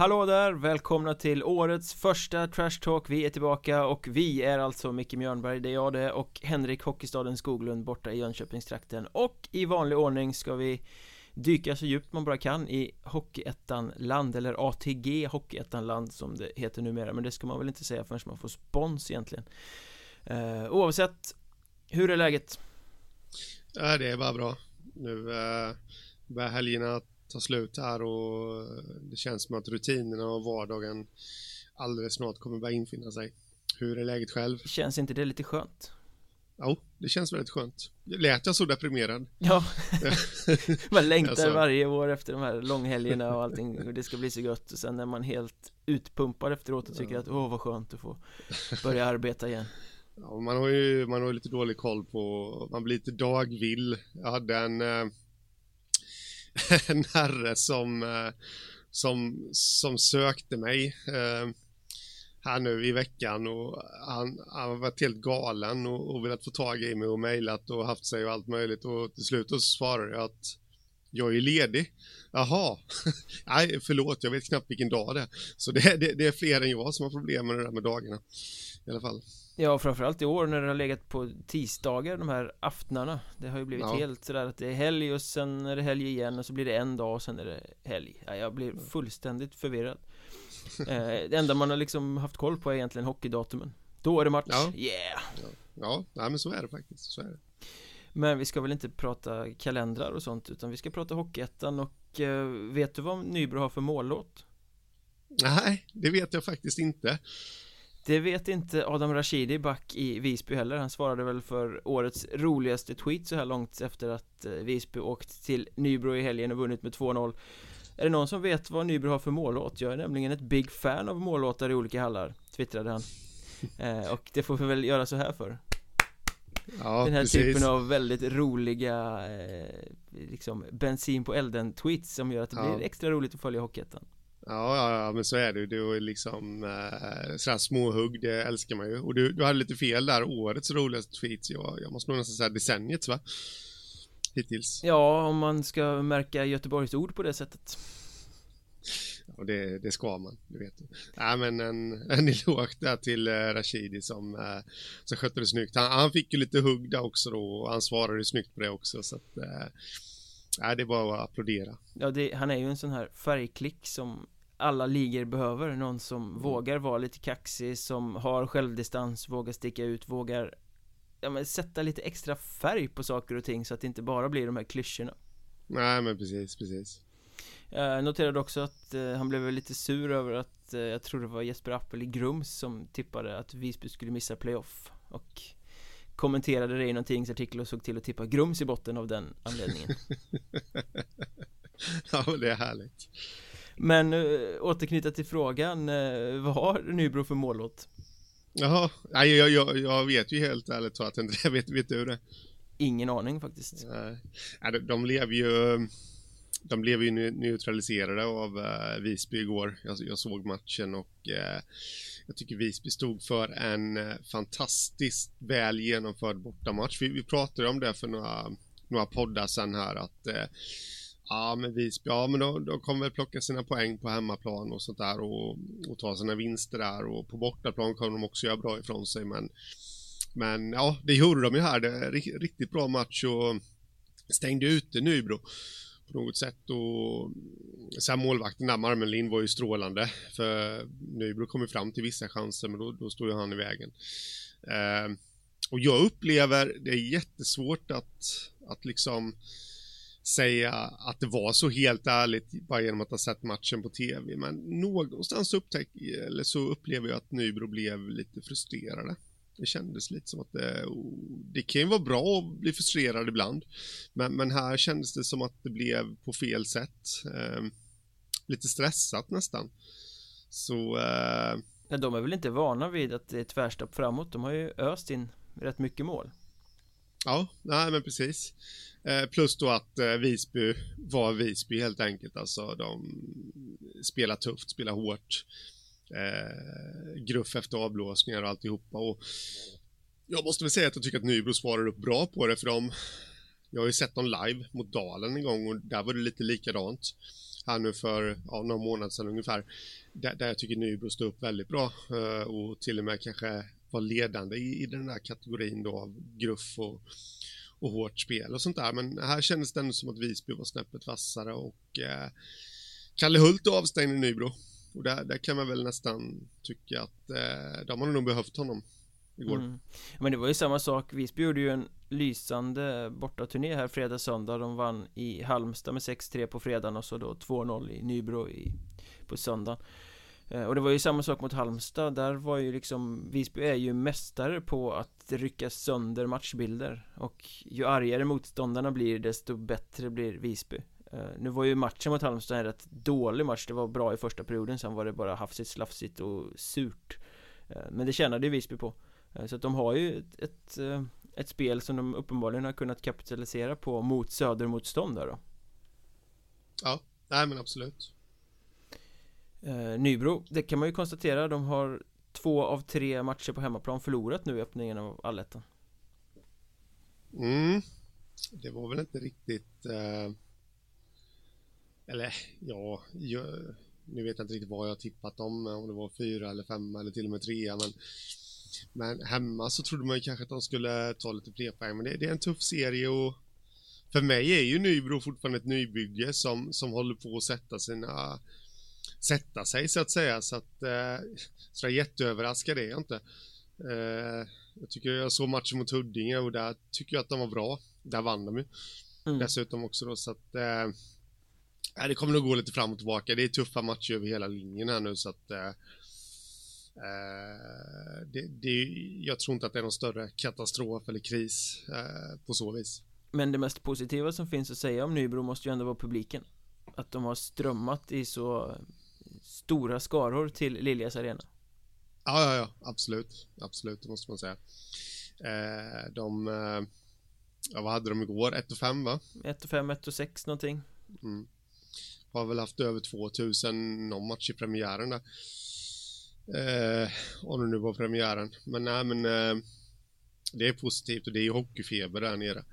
Hallå där, välkomna till årets första Trash Talk. Vi är tillbaka och vi är alltså Micke Mjörnberg, det är jag det och Henrik Hockeystaden Skoglund borta i Jönköpingstrakten. Och i vanlig ordning ska vi dyka så djupt man bara kan i Hockeyettan-land eller ATG Hockeyettan-land som det heter numera men det ska man väl inte säga förrän man får spons egentligen. Uh, Oavsett, hur är läget? Ja, det är bara bra. Nu uh, börjar helgerna ta slut här och det känns som att rutinerna och vardagen alldeles snart kommer börja infinna sig. Hur är läget själv? Känns inte det lite skönt? Ja, det känns väldigt skönt. Lät jag så deprimerad? Ja, man längtar alltså. varje år efter de här långhelgerna och allting och det ska bli så gött och sen är man helt utpumpad efteråt och tycker ja. att åh vad skönt att få börja arbeta igen. Ja, man har ju man har lite dålig koll på, man blir lite dagvill. Jag hade en eh, en herre som, eh, som, som sökte mig eh, här nu i veckan och han, han har varit helt galen och, och velat få tag i mig och mejlat och haft sig och allt möjligt och till slut så svarade jag att jag är ledig. Jaha, nej förlåt, jag vet knappt vilken dag det är. Så det, det, det är fler än jag som har problem med det där med dagarna. I alla fall. Ja, framförallt i år när det har legat på tisdagar, de här aftnarna Det har ju blivit Ja. helt sådär att det är helg och sen är det helg igen och så blir det en dag och sen är det helg ja, Jag blir fullständigt förvirrad eh, Det enda man har liksom haft koll på är egentligen hockeydatumen Då är det match, Ja. yeah! Ja, nej, men så är det faktiskt. Så är det. Men vi ska väl inte prata kalendrar och sånt utan vi ska prata Hockeyettan och eh, vet du vad Nybro har för mållåt? Nej, det vet jag faktiskt inte. Det vet inte Adam Rashidi back i Visby heller Han svarade väl för årets roligaste tweet så här långt efter att eh, Visby åkt till Nybro i helgen och vunnit med 2-0 Är det någon som vet vad Nybro har för mållåt? Jag är nämligen ett big fan av mållåtar i olika hallar Twittrade han eh, Och det får vi väl göra så här för Ja, Den här precis. typen av väldigt roliga eh, Liksom bensin på elden tweets som gör att det Ja. blir extra roligt att följa Hockeyettan Ja, ja, ja, men så är det. Det är liksom eh, sådär småhugg, det älskar man ju. Och du, du hade lite fel där, årets roligaste tweets. Jag, jag måste nog nästan säga decenniets va? Hittills. Ja, om man ska märka Göteborgs ord på det sättet Och det, det ska man, det vet du. Nej men en, en eloge där till eh, Rashidi som, eh, som skötte det snyggt. Han, han fick ju lite hugg där också då och han svarade ju snyggt på det också så att eh, Nej, det är bara att applådera. Ja, det, han är ju en sån här färgklick som alla ligor behöver Någon som Mm. vågar vara lite kaxig, som har självdistans, vågar sticka ut, vågar Ja men sätta lite extra färg på saker och ting så att det inte bara blir de här klyschorna Nej men precis, precis. Jag noterade också att eh, han blev lite sur över att eh, Jag tror det var Jesper Appel i Grums som tippade att Visby skulle missa playoff Och kommenterade det i någon tidningsartikel och såg till att tippa Grums i botten av den anledningen ja, det är härligt. Men uh, återknyta till frågan, uh, vad har Nybro för mållåt? Jaha, nej jag, jag, jag vet ju helt ärligt talat inte det. Vet, vet du det? Ingen aning faktiskt Nej, de, de blev ju de blev ju neutraliserade av uh, Visby igår. Jag, jag såg matchen och uh, jag tycker Visby stod för en uh, fantastiskt väl genomförd bortamatch. Vi, vi pratade om det för några, några poddar sen här att ja men Visby, ja men de, de kommer väl plocka sina poäng på hemmaplan och sånt där och, och ta sina vinster där och på bortaplan kommer de också göra bra ifrån sig men men ja, det gjorde de ju här. Det är riktigt bra match och stängde ute Nybro på något sätt och sen målvakten där, Marmelin var ju strålande för Nybro kom ju fram till vissa chanser men då, då stod ju han i vägen. Eh, och jag upplever, det är jättesvårt att, att liksom säga att det var så helt ärligt bara genom att ha sett matchen på tv men någonstans upptäck, eller så upplever jag att Nybro blev lite frustrerade. Det kändes lite som att det, det kan ju vara bra att bli frustrerad ibland. Men, men här kändes det som att det blev på fel sätt. Eh, lite stressat nästan. Så eh, Ja, de är väl inte vana vid att det är tvärstopp framåt De har ju öst in rätt mycket mål ja, nej men precis. Eh, plus då att eh, Visby var Visby helt enkelt. Alltså de spelar tufft, spelar hårt. Eh, gruff efter avblåsningar och alltihopa. Och jag måste väl säga att jag tycker att Nybro svarar upp bra på det för de Jag har ju sett dem live mot Dalen en gång och där var det lite likadant. här nu för ja, någon månad sedan ungefär. Där, där jag tycker Nybro står upp väldigt bra eh, och till och med kanske var ledande i, i den här kategorin då av gruff och, och hårt spel och sånt där. Men här kändes det ändå som att Visby var snäppet vassare och eh, Kalle Hult avstängde avstängd i Nybro. Och där, där kan man väl nästan tycka att eh, de har nog behövt honom igår. Mm. Men det var ju samma sak, Visby gjorde ju en lysande bortaturné här fredag, söndag. De vann i Halmstad med 6-3 på fredagen och så då 2-0 i Nybro i, på söndagen. Eh, och det var ju samma sak mot Halmstad, där var ju liksom Visby är ju mästare på att rycka sönder matchbilder. Och ju argare motståndarna blir desto bättre blir Visby. Nu var ju matchen mot Halmstad en rätt dålig match, det var bra i första perioden Sen var det bara hafsigt, slafsigt och surt. Uh, Men det tjänade ju Visby på. Uh, Så att de har ju ett, ett ett spel som de uppenbarligen har kunnat kapitalisera på mot södermotstånd då. Ja, nej men absolut. Eh, Nybro, det kan man ju konstatera, de har två av tre matcher på hemmaplan förlorat nu i öppningen av allettan. Mm. Det var väl inte riktigt eh... Eller ja, jag... nu vet jag inte riktigt vad jag tippat dem, om det var fyra eller fem eller till och med trea men men hemma så trodde man ju kanske att de skulle ta lite fler poäng, men det, det, är en tuff serie och för mig är ju Nybro fortfarande ett nybygge som, som håller på att sätta sina sätta sig så att säga så att eh, så jätteöverraskad är jag inte. Eh, jag tycker jag såg matchen mot Huddinge och där tycker jag att de var bra. Där vann de ju. Mm. Dessutom också då så att eh, det kommer nog gå lite fram och tillbaka. Det är tuffa matcher över hela linjen här nu så att eh, Eh, det, det, jag tror inte att det är någon större katastrof eller kris eh, på så vis. Men det mest positiva som finns att säga om Nybro måste ju ändå vara publiken. Att de har strömmat i så stora skaror till Liljas arena. Ja, ja, ja, absolut. Absolut, det måste man säga. Eh, de, ja, vad hade de igår? 1 och 5 va? 1 och 5, 1 och 6 någonting. Mm. Har väl haft över 2000 någon match i premiären där. Eh, om det nu var premiären. Men nej, men eh, det är positivt och det är ju hockeyfeber där nere.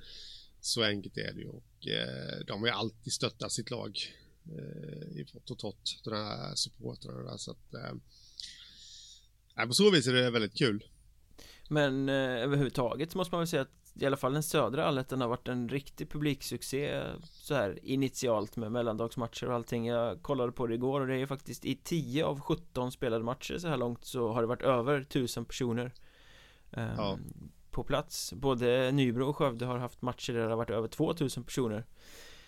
Så enkelt är det ju och eh, de har ju alltid stöttat sitt lag eh, i fått och tott, de här supportrarna där så att eh, på så vis är det väldigt kul. Men eh, överhuvudtaget så måste man väl säga att i alla fall den södra allettan har varit en riktig publiksuccé så här initialt med mellandagsmatcher och allting Jag kollade på det igår och det är faktiskt i 10 av 17 spelade matcher så här långt så har det varit över 1000 personer eh, ja. På plats Både Nybro och Skövde har haft matcher där det har varit över 2000 personer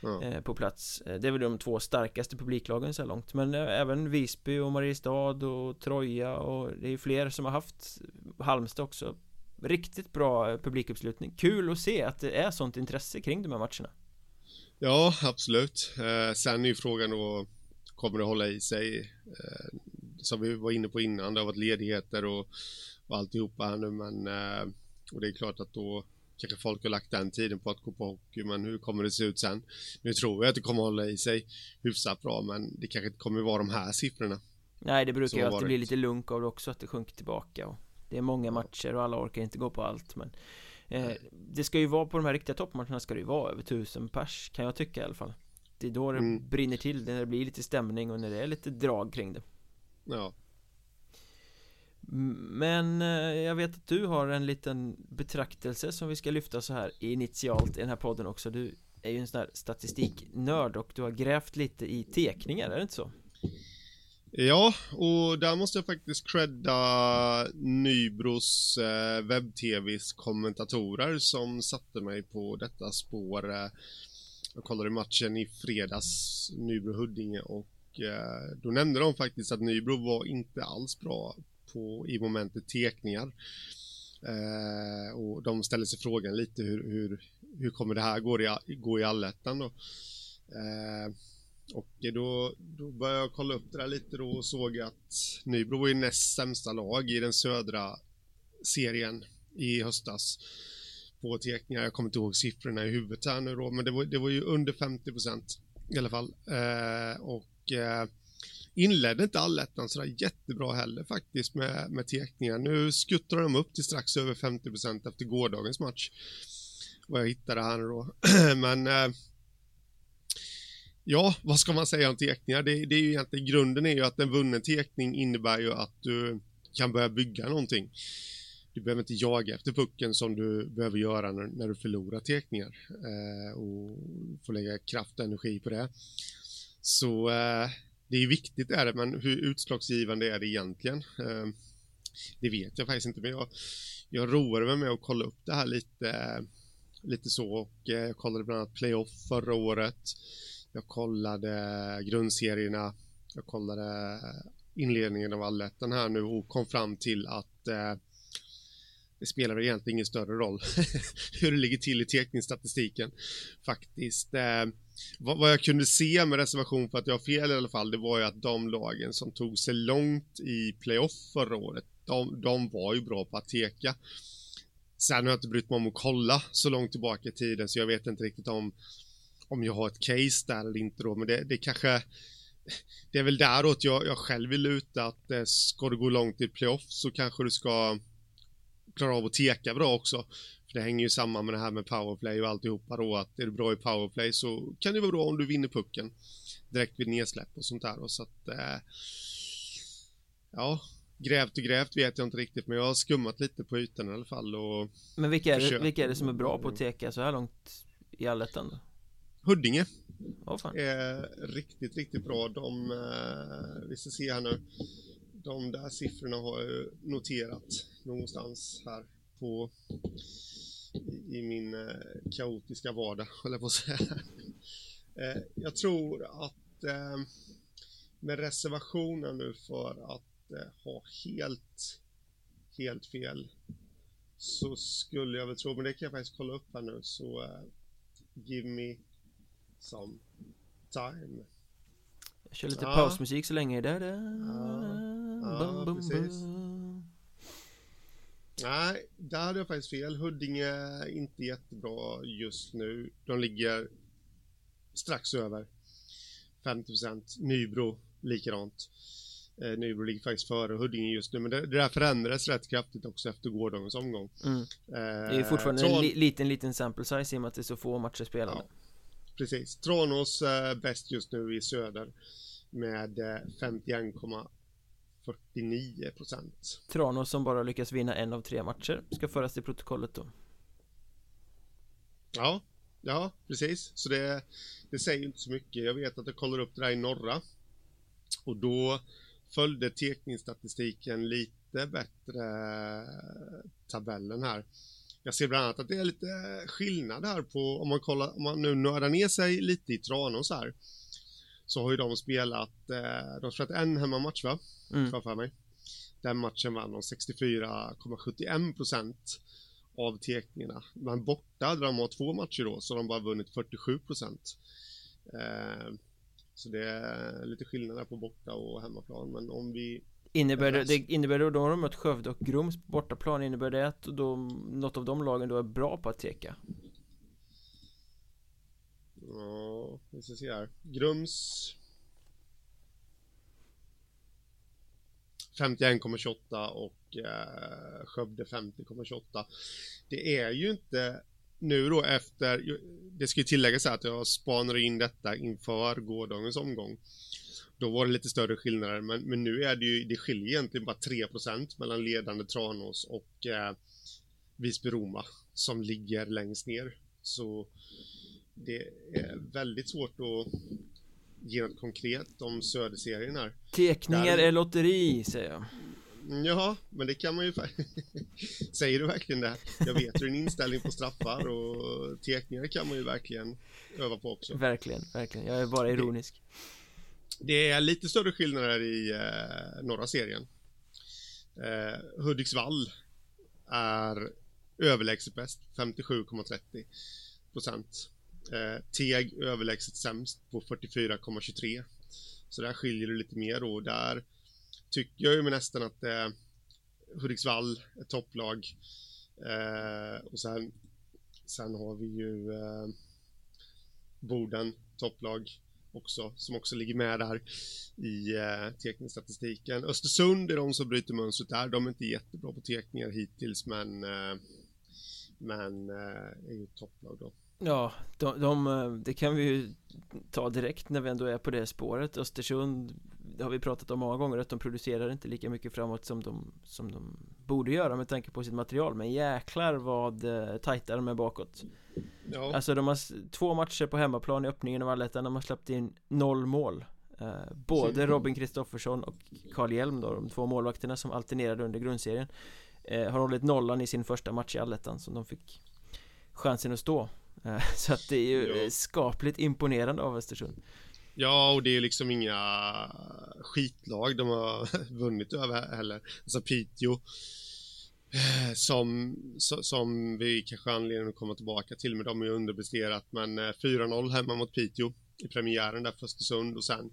ja. eh, På plats eh, Det är väl de två starkaste publiklagen så här långt Men eh, även Visby och Mariestad och Troja och det är fler som har haft Halmstad också Riktigt bra publikuppslutning. Kul att se att det är sånt intresse kring de här matcherna. Ja, absolut. Eh, Sen är ju frågan då Kommer det hålla i sig? Eh, Som vi var inne på innan Det har varit ledigheter och, och alltihopa här nu men eh, Och det är klart att då Kanske folk har lagt den tiden på att gå på hockey Men hur kommer det se ut sen? Nu tror jag att det kommer hålla i sig Hyfsat bra men det kanske inte kommer vara de här siffrorna. Nej det brukar ju alltid bli lite lunk av det också att det sjunker tillbaka och det är många matcher och alla orkar inte gå på allt men eh, Det ska ju vara på de här riktiga toppmatcherna ska det ju vara över tusen pers kan jag tycka i alla fall. Det är då det mm. brinner till, när det blir lite stämning och när det är lite drag kring det. Ja. Men eh, jag vet att du har en liten betraktelse som vi ska lyfta så här initialt i den här podden också. Du är ju en sån här statistiknörd och du har grävt lite i tekningar, är det inte så? Ja, och där måste jag faktiskt credda Nybros eh, webb-tvs kommentatorer som satte mig på detta spår. Eh, jag kollade matchen i fredags, Nybro-Huddinge, och eh, då nämnde de faktiskt att Nybro var inte alls bra på, i momentet tekningar. Eh, och de ställde sig frågan lite hur, hur, hur kommer det här gå i, gå i allettan då? Eh, och då, då började jag kolla upp det där lite då och såg att Nybro var ju näst sämsta lag i den södra serien i höstas på teckningar. Jag kommer inte ihåg siffrorna i huvudet här nu då, men det var, det var ju under 50 procent i alla fall. Eh, och eh, inledde inte allettan sådär jättebra heller faktiskt med, med teckningar. Nu skuttar de upp till strax över 50 procent efter gårdagens match. Vad jag hittade här nu då. men eh, ja, vad ska man säga om tekningar? Det, det är ju egentligen, grunden är ju att en vunnen tekning innebär ju att du kan börja bygga någonting. Du behöver inte jaga efter pucken som du behöver göra när, när du förlorar tekningar eh, och får lägga kraft och energi på det. Så eh, det är viktigt är det, men hur utslagsgivande är det egentligen? Eh, det vet jag faktiskt inte, men jag, jag roade mig med att kolla upp det här lite, lite så och eh, jag kollade bland annat playoff förra året. Jag kollade grundserierna, jag kollade inledningen av allettan här nu och kom fram till att eh, det spelar egentligen ingen större roll hur det ligger till i teckningsstatistiken faktiskt. Eh, vad, vad, jag kunde se med reservation för att jag har fel i alla fall, det var ju att de lagen som tog sig långt i playoff förra året, de, de var ju bra på att teka. Sen har jag inte brytt mig om att kolla så långt tillbaka i tiden, så jag vet inte riktigt om, om jag har ett case där eller inte då, men det, det kanske det är väl däråt jag, jag själv vill luta att eh, ska du gå långt i playoff så kanske du ska klara av att teka bra också. För det hänger ju samman med det här med powerplay och alltihopa då att är du bra i powerplay så kan det vara bra om du vinner pucken direkt vid nedsläpp och sånt där och så att eh, ja, grävt och grävt vet jag inte riktigt men jag har skummat lite på ytan i alla fall och Men vilka är, det, vilka är det som är bra på att teka så här långt i allettan då? Huddinge oh, fan. är riktigt, riktigt bra. De, eh, vi ska se här nu. De där siffrorna har jag noterat någonstans här på i, min eh, kaotiska vardag, håller jag på att säga. Eh, jag tror att eh, med reservationen nu för att eh, ha helt, helt fel så skulle jag väl tro, men det kan jag faktiskt kolla upp här nu, så give me some time. Jag kör lite ja. pausmusik så länge. Da, da, ja, ja bum, precis. Bum. Nej, där hade jag faktiskt fel. Huddinge är inte jättebra just nu. De ligger strax över 50%. Nybro likadant. Eh, Nybro ligger faktiskt före Huddinge just nu, men det, det där förändrades rätt kraftigt också efter gårdagens omgång. Mm. Eh, det är fortfarande en li, liten, liten sample size i och med att det är så få matcher spelade. Ja, precis. Tranås eh, bäst just nu i söder med eh, 51,49 procent. Tranås som bara lyckas vinna en av tre matcher ska föras till protokollet då. Ja, ja precis. Så det, det säger inte så mycket. Jag vet att jag kollar upp det där i norra och då följde tekningsstatistiken lite bättre tabellen här. Jag ser bland annat att det är lite skillnad här på om man kollar, om man nu nördar ner sig lite i Tranås här så har ju de spelat, eh, de har spelat en hemmamatch va? Mm. För mig. Den matchen vann de 64,71 procent av tekningarna. Men borta där de har två matcher då så har de bara vunnit 47 procent. Eh, så det är lite skillnader på borta och hemmaplan men om vi Innebär det, det innebär det då de mött Skövde och Grums på bortaplan Innebär det att då, något av de lagen då är bra på att teka? Ja, vi ska se här Grums 51,28 och eh, Skövde 50,28 Det är ju inte nu då efter, det ska ju tilläggas att jag spanar in detta inför gårdagens omgång. Då var det lite större skillnader, men, men nu är det ju, det skiljer egentligen bara 3% mellan ledande Tranås och eh, Visby-Roma som ligger längst ner. Så det är väldigt svårt att ge något konkret om Söderserien här. Tekningar Där... är lotteri, säger jag. Ja, men det kan man ju Säger du verkligen det? Jag vet ju din inställning på straffar och tekningar kan man ju verkligen öva på också. Verkligen, verkligen. Jag är bara ironisk. Det, det är lite större skillnader i eh, norra serien. Eh, Hudiksvall är överlägset bäst, 57,30 procent. Eh, Teg överlägset sämst på 44,23. Så där skiljer det lite mer och Där tycker jag ju med nästan att eh, Hudiksvall är topplag. Eh, och sen, sen har vi ju eh, Boden topplag också, som också ligger med där i eh, tekningsstatistiken. Östersund är de som bryter mönstret där. De är inte jättebra på tekningar hittills, men, eh, men eh, är ju topplag då. Ja, de, de, eh, det kan vi ju ta direkt när vi ändå är på det spåret Östersund Det har vi pratat om många gånger att de producerar inte lika mycket framåt som de, som de borde göra med tanke på sitt material Men jäklar vad eh, tajta de är bakåt ja. Alltså de har två matcher på hemmaplan i öppningen av allettan De har släppt in noll mål eh, Både Robin Kristoffersson och Carl Hjelm då, de två målvakterna som alternerade under grundserien eh, Har hållit nollan i sin första match i allettan som de fick chansen att stå Eh, så att det är ju ja. skapligt imponerande av Östersund Ja, och det är liksom inga skitlag de har vunnit över heller. Alltså Piteå Eh, som, som vi kanske har anledning att komma tillbaka till, men de har ju underpresterat. Men eh, 4-0 hemma mot Piteå i premiären där för Östersund och sen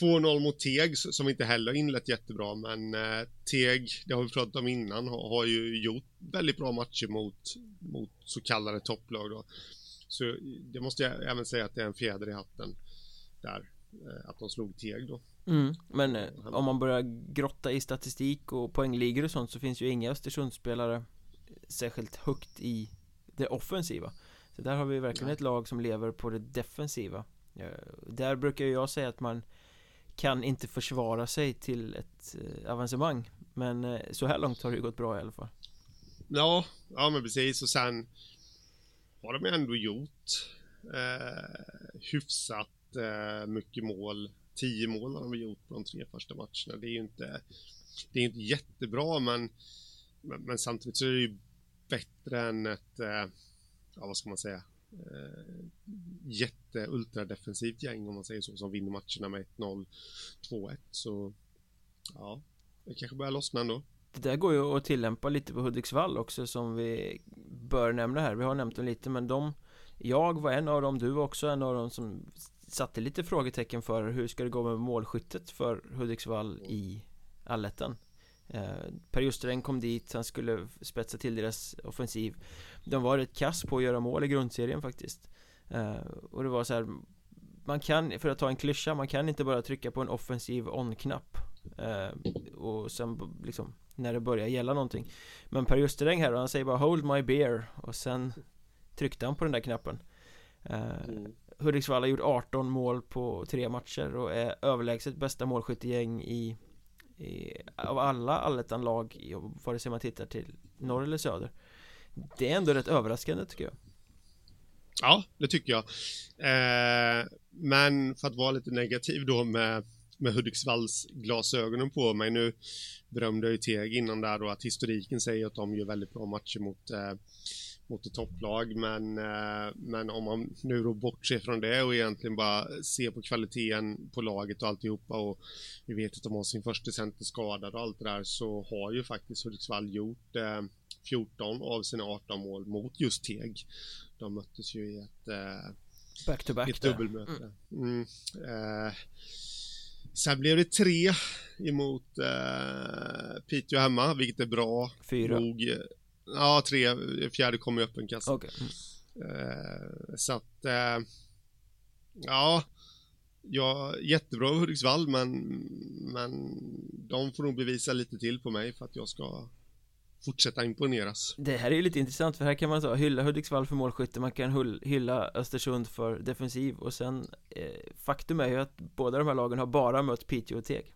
2-0 mot Teg som inte heller inlett jättebra men eh, Teg, det har vi pratat om innan, har, har, ju gjort väldigt bra matcher mot, mot så kallade topplag då. Så det måste jag även säga att det är en fjäder i hatten där, att de slog Teg då. Mm, men eh, om man börjar grotta i statistik och poängligor och sånt så finns ju inga Östersundsspelare särskilt högt i det offensiva. Så där har vi verkligen Nej. ett lag som lever på det defensiva. Eh, där brukar jag säga att man kan inte försvara sig till ett eh, avancemang Men eh, så här långt har det ju gått bra i alla fall Ja, ja men precis och sen har de ändå gjort eh, hyfsat eh, mycket mål. Tio mål har de gjort på de tre första matcherna. Det är ju inte, det är inte jättebra men, men, men samtidigt så är det ju bättre än ett, eh, ja vad ska man säga, eh, jätte ultradefensivt gäng om man säger så som vinner matcherna med 1-0, 2-1 så ja, det kanske börjar lossna ändå. Det där går ju att tillämpa lite på Hudiksvall också som vi bör nämna här. Vi har nämnt dem lite men de Jag var en av dem, du var också en av dem som satte lite frågetecken för hur ska det gå med målskyttet för Hudiksvall i allettan. Eh, Per Justereng kom dit, han skulle spetsa till deras offensiv. De var rätt kass på att göra mål i grundserien faktiskt. Eh, Och det var så här Man kan, för att ta en klyscha, man kan inte bara trycka på en offensiv on-knapp eh, Och sen liksom när det börjar gälla någonting. Men Per Justeräng här, han säger bara 'Hold my beer' och sen tryckte han på den där knappen. Eh, mm. Hudiksvall har gjort 18 mål på tre matcher och är överlägset bästa målskyttegäng i, i Av alla allettan-lag, vare sig man tittar till norr eller söder Det är ändå rätt överraskande tycker jag Ja, det tycker jag eh, Men för att vara lite negativ då med med Hudiksvalls glasögonen på mig. Nu berömde jag ju Teg innan där då att historiken säger att de gör väldigt bra matcher mot eh, mot ett topplag men, eh, men om man nu då bortser från det och egentligen bara ser på kvaliteten på laget och alltihopa och vi vet att de har sin första center skadad och allt det där så har ju faktiskt Hudiksvall gjort eh, 14 av sina 18 mål mot just Teg. De möttes ju i ett eh, back to back ett dubbelmöte. Mm. Mm, Sen blev det tre emot eh, Piteå hemma, vilket är bra. Fyra? Nog, ja, tre. Fjärde kom i öppen kassa. Okay. Mm. Eh, så att, eh, ja, ja, jättebra Hudiksvall, men, men de får nog bevisa lite till på mig för att jag ska fortsätta imponeras Det här är ju lite intressant för här kan man så hylla Hudiksvall för målskytte Man kan hylla Östersund för defensiv och sen eh, Faktum är ju att båda de här lagen har bara mött Piteå och Teg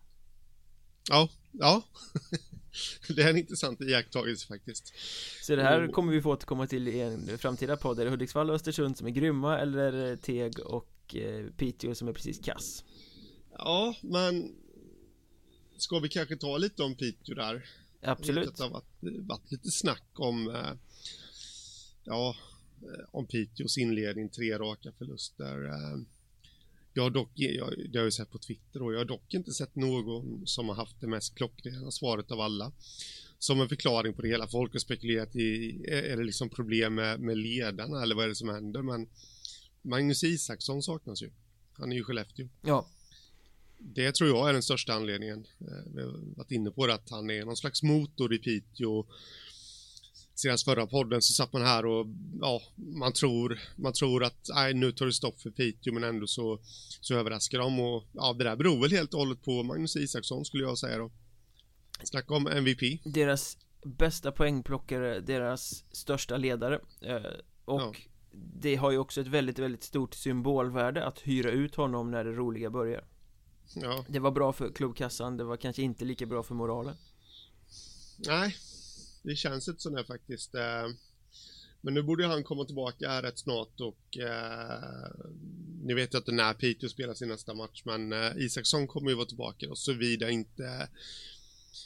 Ja, ja Det är en intressant iakttagelse faktiskt Så det här kommer vi få återkomma till i en framtida podd Är det Hudiksvall och Östersund som är grymma eller är det Teg och eh, Piteå som är precis kass? Ja, men Ska vi kanske ta lite om Piteå där? Absolut. Det har varit, varit lite snack om, eh, ja, eh, om Piteås inledning, tre raka förluster. Eh. Jag har dock, jag, det har jag sett på Twitter och jag har dock inte sett någon som har haft det mest klockrena svaret av alla. Som en förklaring på det hela. Folk har spekulerat i, är det liksom problem med, med ledarna eller vad är det som händer? Men Magnus Isaksson saknas ju. Han är ju Skellefteå. Ja. Det tror jag är den största anledningen. Eh, vi har varit inne på det, att han är någon slags motor i Piteå. Senast förra podden så satt man här och ja, man tror, man tror att nej, nu tar det stopp för Piteå men ändå så, så överraskar de och ja, det där beror väl helt och hållet på Magnus Isaksson skulle jag säga då. Snacka om MVP. Deras bästa poängplockare, deras största ledare eh, och ja. det har ju också ett väldigt, väldigt stort symbolvärde att hyra ut honom när det roliga börjar Ja, Det var bra för klubbkassan, det var kanske inte lika bra för moralen nej, det känns inte sådär faktiskt. Eh, Men nu borde han komma tillbaka här rätt snart och eh, ni vet ju att när Piteå spelar sin nästa match men eh, Isaksson kommer ju vara tillbaka och såvida inte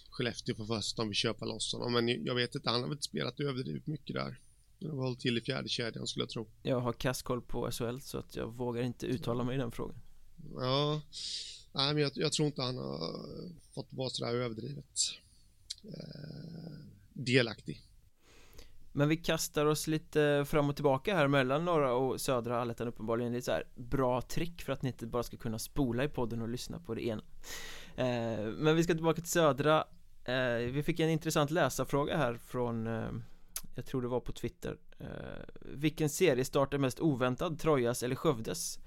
Skellefteå får för sig att vill köpa loss honom men jag vet inte, han har väl inte spelat överdrivet mycket där. Han har hållit till i fjärde kedjan skulle jag tro. Jag har kasskoll på SHL så att jag vågar inte uttala mig i den frågan Ja, nej men jag, jag tror inte han har fått vara sådär överdrivet eh, delaktig. Men vi kastar oss lite fram och tillbaka här mellan norra och södra allettan uppenbarligen Det är så här bra trick för att ni inte bara ska kunna spola i podden och lyssna på det ena eh, Men vi ska tillbaka till södra eh, Vi fick en intressant läsarfråga här från eh, Jag tror det var på Twitter eh, Vilken seriestart är mest oväntad? Trojas eller Skövdes?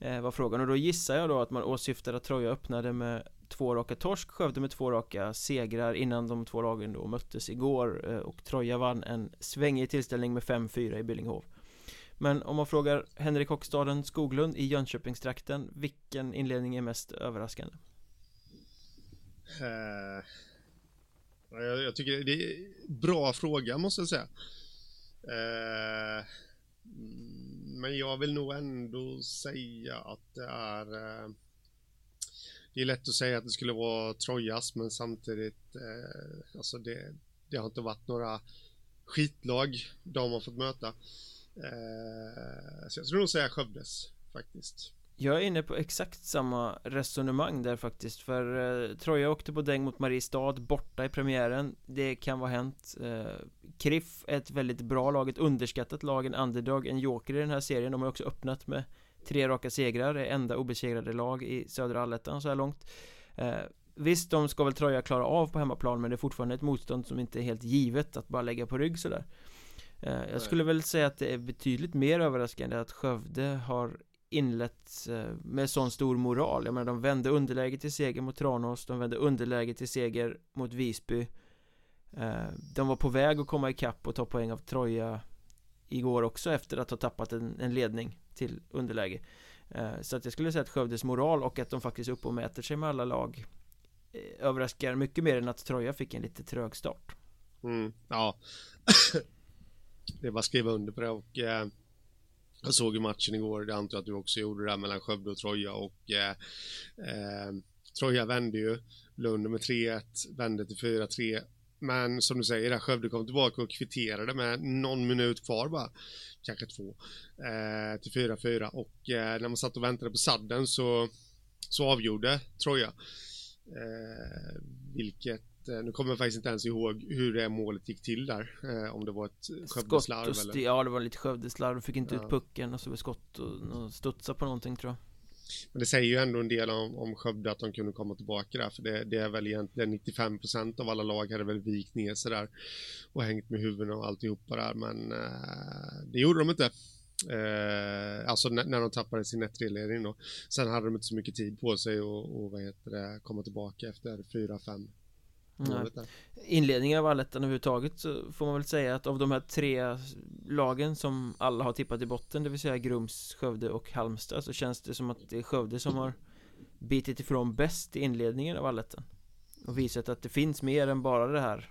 Eh, var frågan och då gissar jag då att man åsyftar att Troja öppnade med två raka torsk, Skövde med två raka segrar innan de två lagen då möttes igår eh, och Troja vann en svängig tillställning med 5-4 i Billingehov. Men om man frågar Henrik Hockstaden Skoglund i Jönköpingstrakten, vilken inledning är mest överraskande? Uh, jag, jag tycker det är bra fråga måste jag säga. Uh, men jag vill nog ändå säga att det är eh, Det är lätt att säga att det skulle vara Trojas men samtidigt eh, Alltså det, det har inte varit några skitlag de har fått möta. Eh, så jag skulle nog säga Skövdes faktiskt. Jag är inne på exakt samma resonemang där faktiskt För eh, Troja åkte på däng mot Mariestad borta i premiären. Det kan vara hänt. Eh, Kriff är ett väldigt bra lag, ett underskattat lag, en underdog, en joker i den här serien. De har också öppnat med tre raka segrar, det enda obesegrade lag i södra allettan så här långt. Eh, Visst, de ska väl Troja klara av på hemmaplan men det är fortfarande ett motstånd som inte är helt givet att bara lägga på rygg sådär. Eh, Jag skulle väl säga att det är betydligt mer överraskande att Skövde har inlett eh, med sån stor moral. Jag menar de vände underläge till seger mot Tranås De vände underläge till seger mot Visby. Eh, de var på väg att komma ikapp och ta poäng av Troja Igår också efter att ha tappat en, en ledning till underläge. Eh, så att jag skulle säga att Skövdes moral och att de faktiskt är uppe och mäter sig med alla lag Överraskar mycket mer än att Troja fick en lite trög start. Mm, ja. det var att skriva under på det och eh, jag såg ju matchen igår, det antar jag att du också gjorde där mellan Skövde och Troja och eh, eh, Troja vände ju. Lund med 3-1, vände till 4-3 men som du säger, där Skövde kom tillbaka och kvitterade med någon minut kvar bara, kanske två, eh, till 4-4 och eh, när man satt och väntade på sadden så, så avgjorde Troja. Eh, vilket, nu kommer jag faktiskt inte ens ihåg hur det målet gick till där, eh, om det var ett Skövdeslarv Skott eller? Ja det var lite Skövdeslarv, fick inte Ja. ut pucken och så var skott och, och studsa på någonting tror jag Men det säger ju ändå en del om, om Skövde att de kunde komma tillbaka där, för det, det är väl egentligen 95% av alla lag hade väl vikt ner sig där och hängt med huvudena och alltihopa där, men eh, det gjorde de inte. Eh, alltså när, när de tappade sin 1-3-ledning då. Sen hade de inte så mycket tid på sig och, och vad heter det, komma tillbaka efter 4-5 Nej. målet där. Inledningen av allettan överhuvudtaget så får man väl säga att av de här tre lagen som alla har tippat i botten Det vill säga Grums, Skövde och Halmstad så känns det som att det är Skövde som har bitit ifrån bäst i inledningen av allettan Och visat att det finns mer än bara det här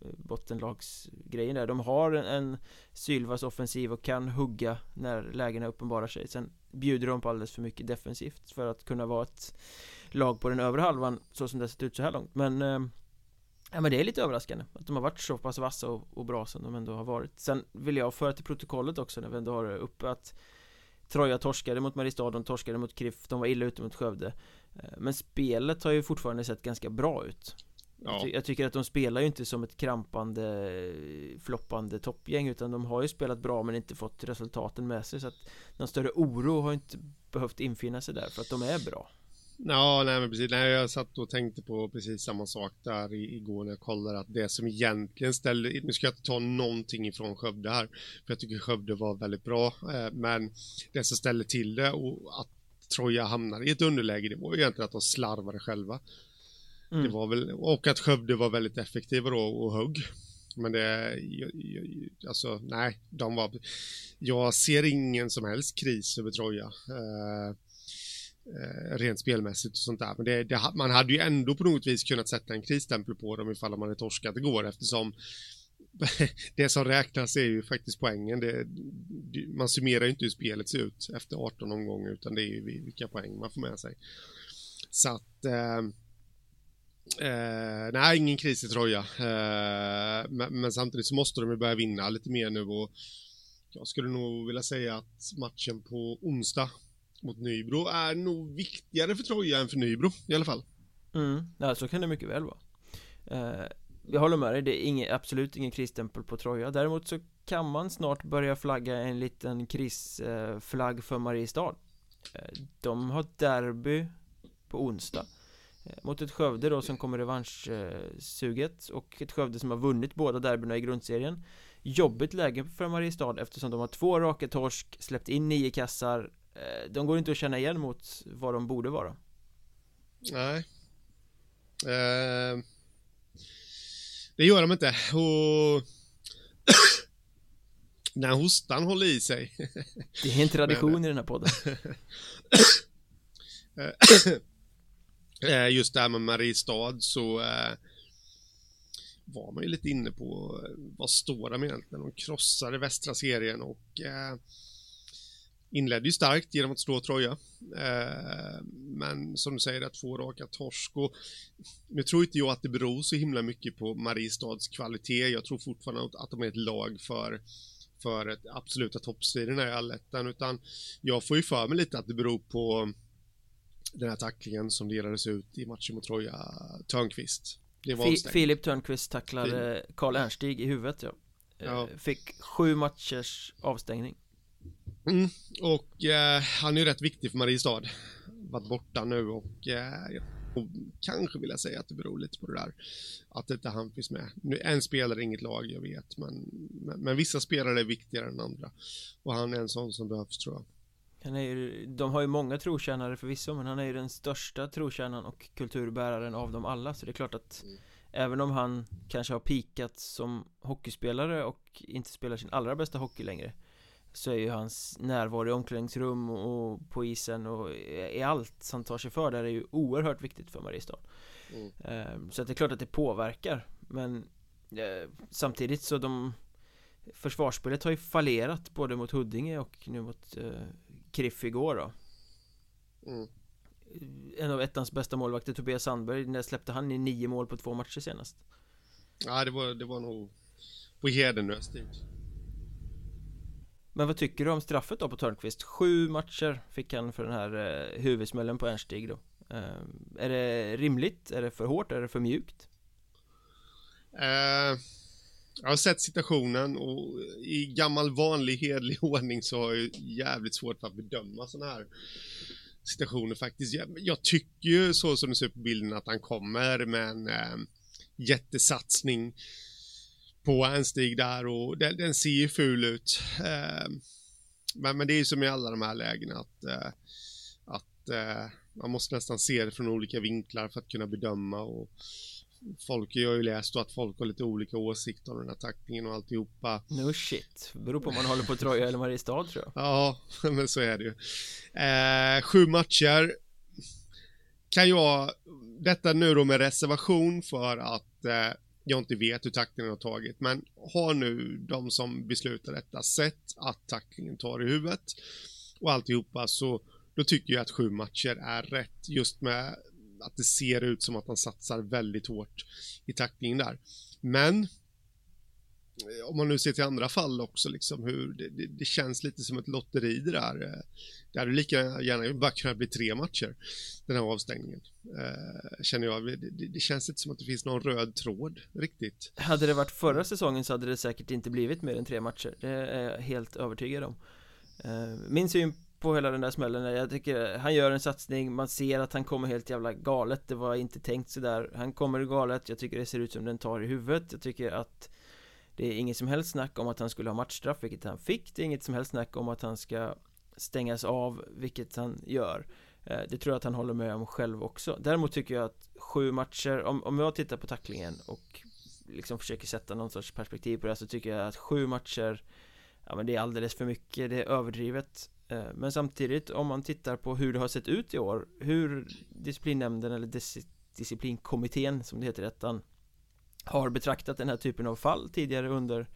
eh, bottenlagsgrejen där. De har en, en sylvass offensiv och kan hugga när lägena uppenbarar sig. Sen bjuder de på alldeles för mycket defensivt för att kunna vara ett lag på den övre halvan så som det sett ut så här långt. Men eh, Ja men det är lite överraskande att de har varit så pass vassa och, och bra som de ändå har varit. Sen vill jag föra till protokollet också när vi ändå har det uppe att Troja torskade mot Mariestad, de torskade mot Kriff, de var illa ute mot Skövde. Eh, Men spelet har ju fortfarande sett ganska bra ut. Jag, Ja. ty- jag tycker att de spelar ju inte som ett krampande Floppande toppgäng utan de har ju spelat bra men inte fått resultaten med sig. Så att Någon större oro har inte behövt infinna sig där för att de är bra Ja, nej men precis. Nej, jag satt och tänkte på precis samma sak där igår när jag kollade att det som egentligen ställde, nu ska jag inte ta någonting ifrån Skövde här, för jag tycker Skövde var väldigt bra, eh, men det som ställde till det och att Troja hamnade i ett underläge, det var ju egentligen att de slarvade själva. Mm. Det var väl, och att Skövde var väldigt effektiva då och högg. Men det, alltså nej, de var, jag ser ingen som helst kris över Troja. Eh, eh, rent spelmässigt och sånt där. Men det, det, man hade ju ändå på något vis kunnat sätta en krisstämpel på dem ifall man hade torskat igår eftersom det som räknas är ju faktiskt poängen. Det, man summerar ju inte hur spelet ser ut efter 18 omgångar utan det är ju vilka poäng man får med sig. Så att eh, eh, nej, ingen kris i Troja. Eh, men, men, samtidigt så måste de ju börja vinna lite mer nu och jag skulle nog vilja säga att matchen på onsdag mot Nybro är nog viktigare för Troja än för Nybro i alla fall. Mm, ja, så kan det mycket väl vara. Eh, jag håller med dig, det är ingen, absolut ingen krisstämpel på Troja. Däremot så kan man snart börja flagga en liten krisflagg för Mariestad. Eh, De har derby på onsdag eh, Mot ett Skövde då som kommer revanschsuget och ett Skövde som har vunnit båda derbyna i grundserien. Jobbigt läge för Mariestad eftersom de har två raka torsk, släppt in nio kassar de går inte att känna igen mot vad de borde vara Nej uh... Det gör de inte. Och... När hostan håller i sig. Det är en tradition Men... i den här podden. Eh, just det här med Mariestad så äh, var man ju lite inne på vad står de egentligen? De krossade västra serien och inledde ju starkt genom att slå Troja. Eh, men som du säger, att två raka torsk och nu tror inte jag att det beror så himla mycket på Mariestads kvalitet. Jag tror fortfarande att de är ett lag för för ett absoluta toppstriden i allettan utan jag får ju för mig lite att det beror på den här tacklingen som delades ut i matchen mot Troja Törnqvist. Det var Filip Törnqvist tacklade Karl Ernstig i huvudet ja. ja. Eh, fick sju matchers avstängning. Mm, och eh, han är ju rätt viktig för Mariestad. Varit borta nu och, eh, och kanske vill jag säga att det beror lite på det där. Att inte han finns med. Nu, en spelare är inget lag, jag vet, men, men, men, vissa spelare är viktigare än andra. Och han är en sån som behövs tror jag. Han är ju, de har ju många trotjänare förvisso, men han är ju den största trotjänaren och kulturbäraren av dem alla, så det är klart att mm. Även om han kanske har pikat som hockeyspelare och inte spelar sin allra bästa hockey längre så är ju hans närvaro i omklädningsrum och på isen och i allt som tar sig för där är ju oerhört viktigt för Mariestad mm. Ehm, så att det är klart att det påverkar men eh, samtidigt så de försvarsspelet har ju fallerat både mot Huddinge och nu mot eh, Kriff igår då mm. En av ettans bästa målvakter Tobias Sandberg, när släppte han i nio mål på två matcher senast? Ja det var, det var nog på hedenlöst men vad tycker du om straffet då på Törnqvist? Sju matcher fick han för den här eh, huvudsmällen på Ernstig då eh, Är det rimligt? Är det för hårt? Är det för mjukt? Eh, jag har sett situationen och i gammal vanlig hedlig ordning så har jag jävligt svårt att bedöma sådana här situationer faktiskt. Jag, jag, tycker ju så som det ser ut på bilden att han kommer med en eh, jättesatsning på en stig där och den, den ser ju ful ut. Eh, men, men det är ju som i alla de här lägena att, eh, att eh, man måste nästan se det från olika vinklar för att kunna bedöma och folk, jag har ju läst att folk har lite olika åsikter om den här tacklingen och alltihopa. No shit, beror på om man håller på Troja eller Mariestad tror jag. Ja, men så är det ju. Eh, sju matcher. Kan jag, detta nu då med reservation för att eh, jag inte vet hur tacklingen har tagit, men har nu de som beslutar detta sett att tacklingen tar i huvudet och alltihopa så då tycker jag att sju matcher är rätt just med att det ser ut som att han satsar väldigt hårt i tacklingen där. Men Eh, om man nu ser till andra fall också, liksom hur det, det, det känns lite som ett lotteri det där. Eh. Det hade lika gärna bara kunnat bli tre matcher, den här avstängningen. Eh, känner jag. Det, det, det, känns inte som att det finns någon röd tråd riktigt. Hade det varit förra säsongen så hade det säkert inte blivit mer än tre matcher. Det är jag helt övertygad om. Eh, min syn på hela den där smällen Jag tycker han gör en satsning Man ser att han kommer helt jävla galet Det var inte tänkt sådär Han kommer galet Jag tycker det ser ut som den tar i huvudet Jag tycker att det är inget som helst snack om att han skulle ha matchstraff, vilket han fick. Det är inget som helst snack om att han ska stängas av, vilket han gör. Eh, det tror jag att han håller med om själv också. Däremot tycker jag att sju matcher, om, om jag tittar på tacklingen och liksom försöker sätta någon sorts perspektiv på det så tycker jag att sju matcher Ja men det är alldeles för mycket, det är överdrivet. Eh, men samtidigt om man tittar på hur det har sett ut i år Hur disciplinnämnden eller disciplinkommittén som det heter i ettan har betraktat den här typen av fall tidigare under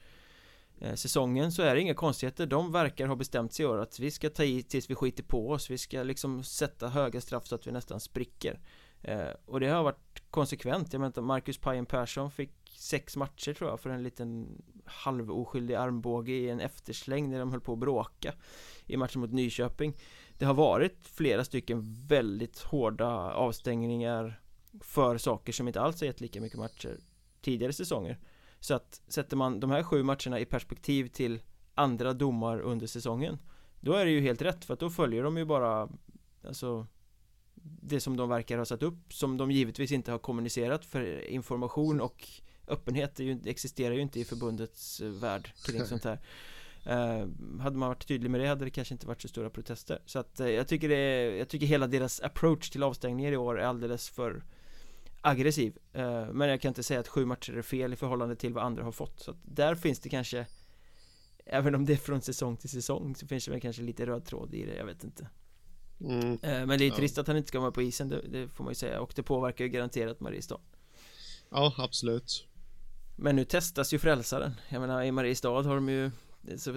eh, säsongen så är det inga konstigheter. De verkar ha bestämt sig för att vi ska ta i tills vi skiter på oss. Vi ska liksom sätta höga straff så att vi nästan spricker. Eh, Och det har varit konsekvent. Jag menar Marcus Pajen Persson fick sex matcher tror jag för en liten halvoskyldig armbåge i en eftersläng när de höll på att bråka i matchen mot Nyköping. Det har varit flera stycken väldigt hårda avstängningar för saker som inte alls har gett lika mycket matcher tidigare säsonger. Så att sätter man de här sju matcherna i perspektiv till andra domar under säsongen Då är det ju helt rätt för att då följer de ju bara Alltså Det som de verkar ha satt upp som de givetvis inte har kommunicerat för information och öppenhet ju, existerar ju inte i förbundets eh, värld kring sånt här. Uh, hade man varit tydlig med det hade det kanske inte varit så stora protester. Så att uh, jag tycker det är, jag tycker hela deras approach till avstängningar i år är alldeles för aggressiv. Uh, Men jag kan inte säga att sju matcher är fel i förhållande till vad andra har fått. Så att där finns det kanske Även om det är från säsong till säsong så finns det väl kanske lite röd tråd i det, jag vet inte. Mm. Men det är trist ja. att han inte ska vara på isen, det, det, får man ju säga. Och det påverkar ju garanterat Mariestad. Ja, absolut. Men nu testas ju frälsaren. Jag menar i Mariestad har de ju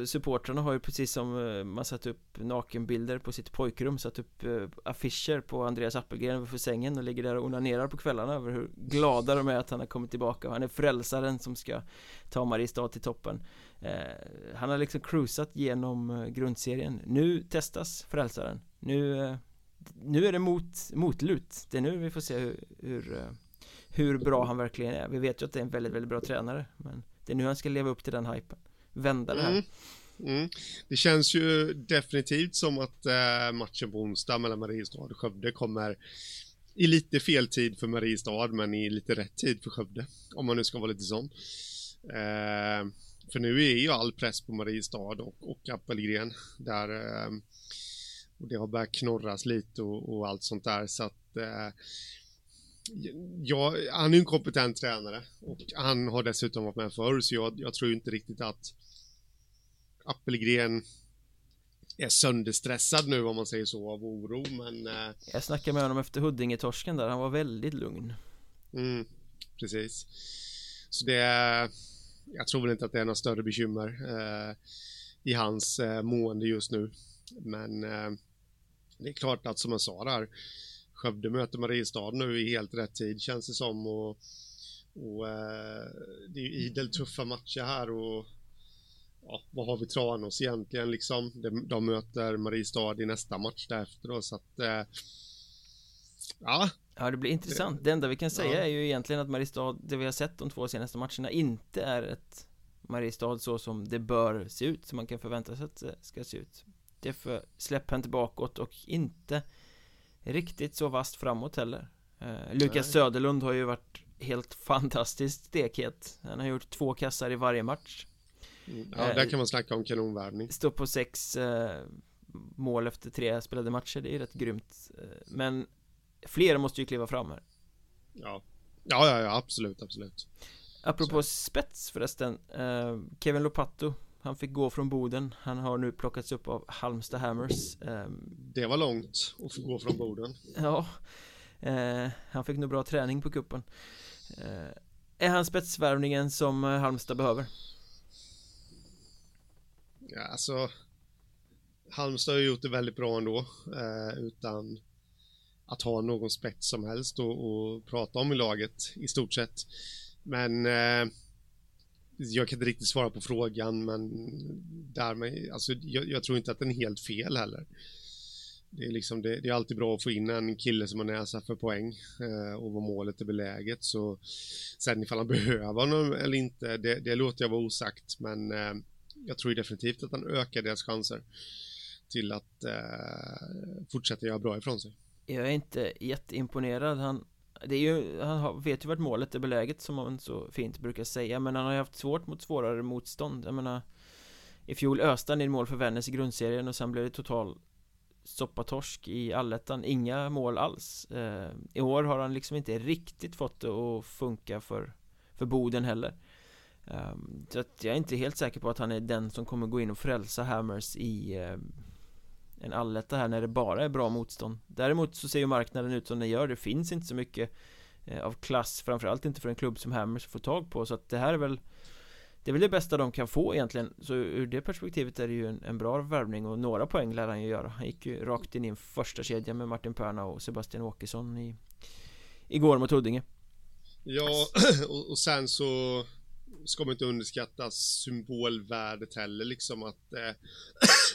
Supportrarna har ju precis som eh, man satt upp nakenbilder på sitt pojkrum Satt upp eh, affischer på Andreas Appelgren överför sängen och ligger där och onanerar på kvällarna över hur glada de är att han har kommit tillbaka. Han är frälsaren som ska ta Mariestad till toppen. Eh, han har liksom cruisat genom grundserien. Nu testas frälsaren. Nu, nu är det mot, motlut. Det är nu vi får se hur, hur hur bra han verkligen är. Vi vet ju att det är en väldigt, väldigt bra tränare Men det är nu han ska leva upp till den hypen. Vända det här mm. Mm. Det känns ju definitivt som att äh, matchen på onsdag mellan Mariestad och Skövde kommer i lite fel tid för Mariestad men i lite rätt tid för Skövde om man nu ska vara lite sån äh, för nu är ju all press på Mariestad och, och Appelgren där äh, och det har börjat knorras lite och, och allt sånt där så att ja, han är en kompetent tränare och han har dessutom varit med förr så jag, jag tror inte riktigt att Appelgren är sönderstressad nu om man säger så av oro men eh... Jag snackade med honom efter Huddinge-torsken där, han var väldigt lugn. Mm, Precis. Så det är Jag tror väl inte att det är några större bekymmer eh, I hans eh, mående just nu. Men eh, Det är klart att som jag sa där Skövde möter Mariestad nu i helt rätt tid känns det som och, och eh, det är ju idel tuffa matcher här och ja, vad har vi Tranås egentligen? Liksom? De, de möter Mariestad i nästa match därefter då så att eh, ja. Ja det blir intressant, det enda vi kan säga ja. är ju egentligen att Mariestad, det vi har sett de två senaste matcherna inte är ett Mariestad så som det bör se ut, som man kan förvänta sig att det ska se ut. Det är för släpphänt bakåt och inte riktigt så vast framåt heller. Eh, Lukas Söderlund har ju varit helt fantastiskt stekhet. Han har gjort två kassar i varje match Ja, där eh, kan man snacka om kanonvärvning. Står på sex eh, mål efter tre spelade matcher, det är rätt grymt. Eh, Men fler måste ju kliva fram här. Ja, ja, ja, ja absolut, absolut. Apropå så. spets förresten eh, Kevin Lopato han fick gå från Boden. Han har nu plockats upp av Halmstad Hammers ehm, Det var långt att få gå från Boden. Ja eh, Han fick nog bra träning på kuppen. Eh, Är han spetsvärvningen som eh, Halmstad behöver? Ja alltså Halmstad har gjort det väldigt bra ändå eh, utan att ha någon spets som helst att prata om i laget i stort sett Men eh, jag kan inte riktigt svara på frågan, men därmed, alltså, jag, jag, tror inte att den är helt fel heller. Det är, liksom, det, det, är alltid bra att få in en kille som har näsa för poäng eh, och vad målet är beläget. Så sen ifall han behöver honom eller inte, det, det låter jag vara osagt. Men eh, jag tror definitivt att han ökar deras chanser till att eh, fortsätta göra bra ifrån sig. Jag är inte jätteimponerad. Han det är ju, han vet ju vart målet är beläget som man så fint brukar säga Men han har ju haft svårt mot svårare motstånd Jag menar I fjol öste han in mål för Vännäs i grundserien och sen blev det total soppatorsk i allettan Inga mål alls eh, I år har han liksom inte riktigt fått det att funka för för Boden heller Ehm, så att jag är inte helt säker på att han är den som kommer gå in och frälsa Hammers i ehm, en alletta här när det bara är bra motstånd. Däremot så ser ju marknaden ut som den gör, det finns inte så mycket eh, av klass Framförallt inte för en klubb som Hammers får tag på. Så att det här är väl Det är väl det bästa de kan få egentligen. Så ur det perspektivet är det ju en, en bra värvning. Och några poäng lär han ju göra. Han gick ju rakt in i en första kedja med Martin Perna och Sebastian Åkesson i Igår mot Huddinge. Ja, och, och sen så ska man inte underskatta symbolvärdet heller liksom att eh,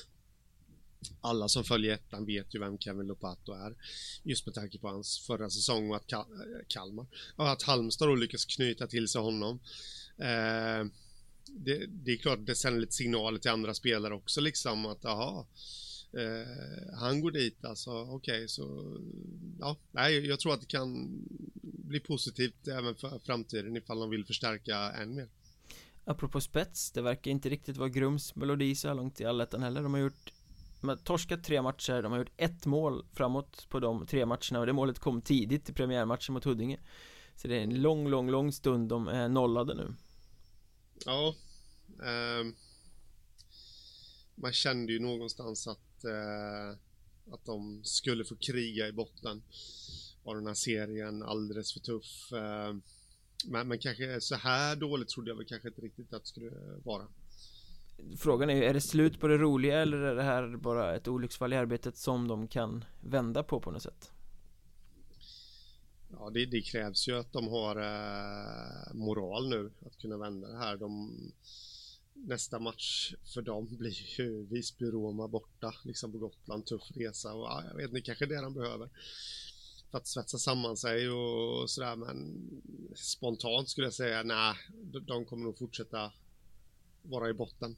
alla som följer ettan vet ju vem Kevin Lopato är. Just med tanke på hans förra säsong och att Kal eh, Kalmar, och att Halmstad då lyckas knyta till sig honom. Eh, det, det, är klart det sänder lite signaler till andra spelare också liksom att aha, eh, han går dit alltså, okej okay, så ja, nej, jag tror att det kan bli positivt även för framtiden ifall de vill förstärka än mer. Apropå spets, det verkar inte riktigt vara Grums melodi så här långt i allettan heller. De har gjort de har torskat tre matcher, de har gjort ett mål framåt på de tre matcherna och det målet kom tidigt i premiärmatchen mot Huddinge Så det är en lång, lång, lång stund de är nollade nu Ja eh, Man kände ju någonstans att eh, Att de skulle få kriga i botten Var den här serien alldeles för tuff eh, men, men kanske så här dåligt trodde jag väl kanske inte riktigt att det skulle vara Frågan är ju, är det slut på det roliga eller är det här bara ett olycksfall i arbetet som de kan vända på på något sätt? Ja, det, det krävs ju att de har eh, moral nu att kunna vända det här. De, nästa match för dem blir ju Visby-Roma borta, liksom på Gotland, tuff resa och ja, jag vet inte, kanske det de behöver för att svetsa samman sig och sådär men spontant skulle jag säga nej, de kommer nog fortsätta vara i botten.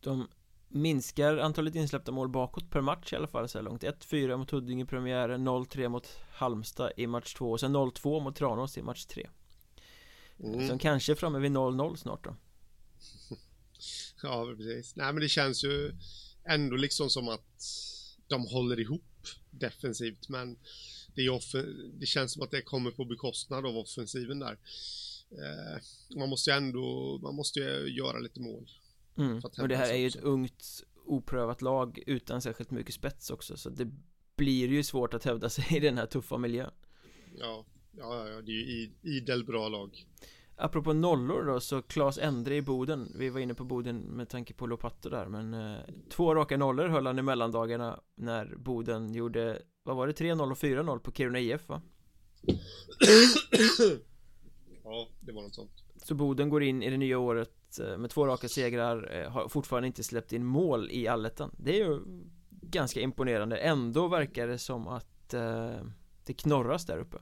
De minskar antalet insläppta mål bakåt per match i alla fall så här långt 1-4 mot Huddinge i premiären 0-3 mot Halmstad i match 2 och sen 0-2 mot Tranås i match 3 mm. Så kanske framme vid 0-0 snart då Ja precis, nej men det känns ju ändå liksom som att de håller ihop defensivt men det, är det känns som att det kommer på bekostnad av offensiven där eh, man måste ju ändå, man måste ju göra lite mål. Mm. Och det här är ju ett ungt oprövat lag utan särskilt mycket spets också så det blir ju svårt att hävda sig i den här tuffa miljön. Ja, ja, ja det är ju idel bra lag. Apropå nollor då, så Claes Endre i Boden Vi var inne på Boden med tanke på Lopato där Men eh, två raka nollor höll han i mellandagarna När Boden gjorde Vad var det? 3-0 och 4-0 på Kiruna IF va? Ja, det var något sånt. Så Boden går in i det nya året eh, med två raka segrar, eh, har fortfarande inte släppt in mål i allettan. Det är ju ganska imponerande. Ändå verkar det som att eh, det knorras där uppe.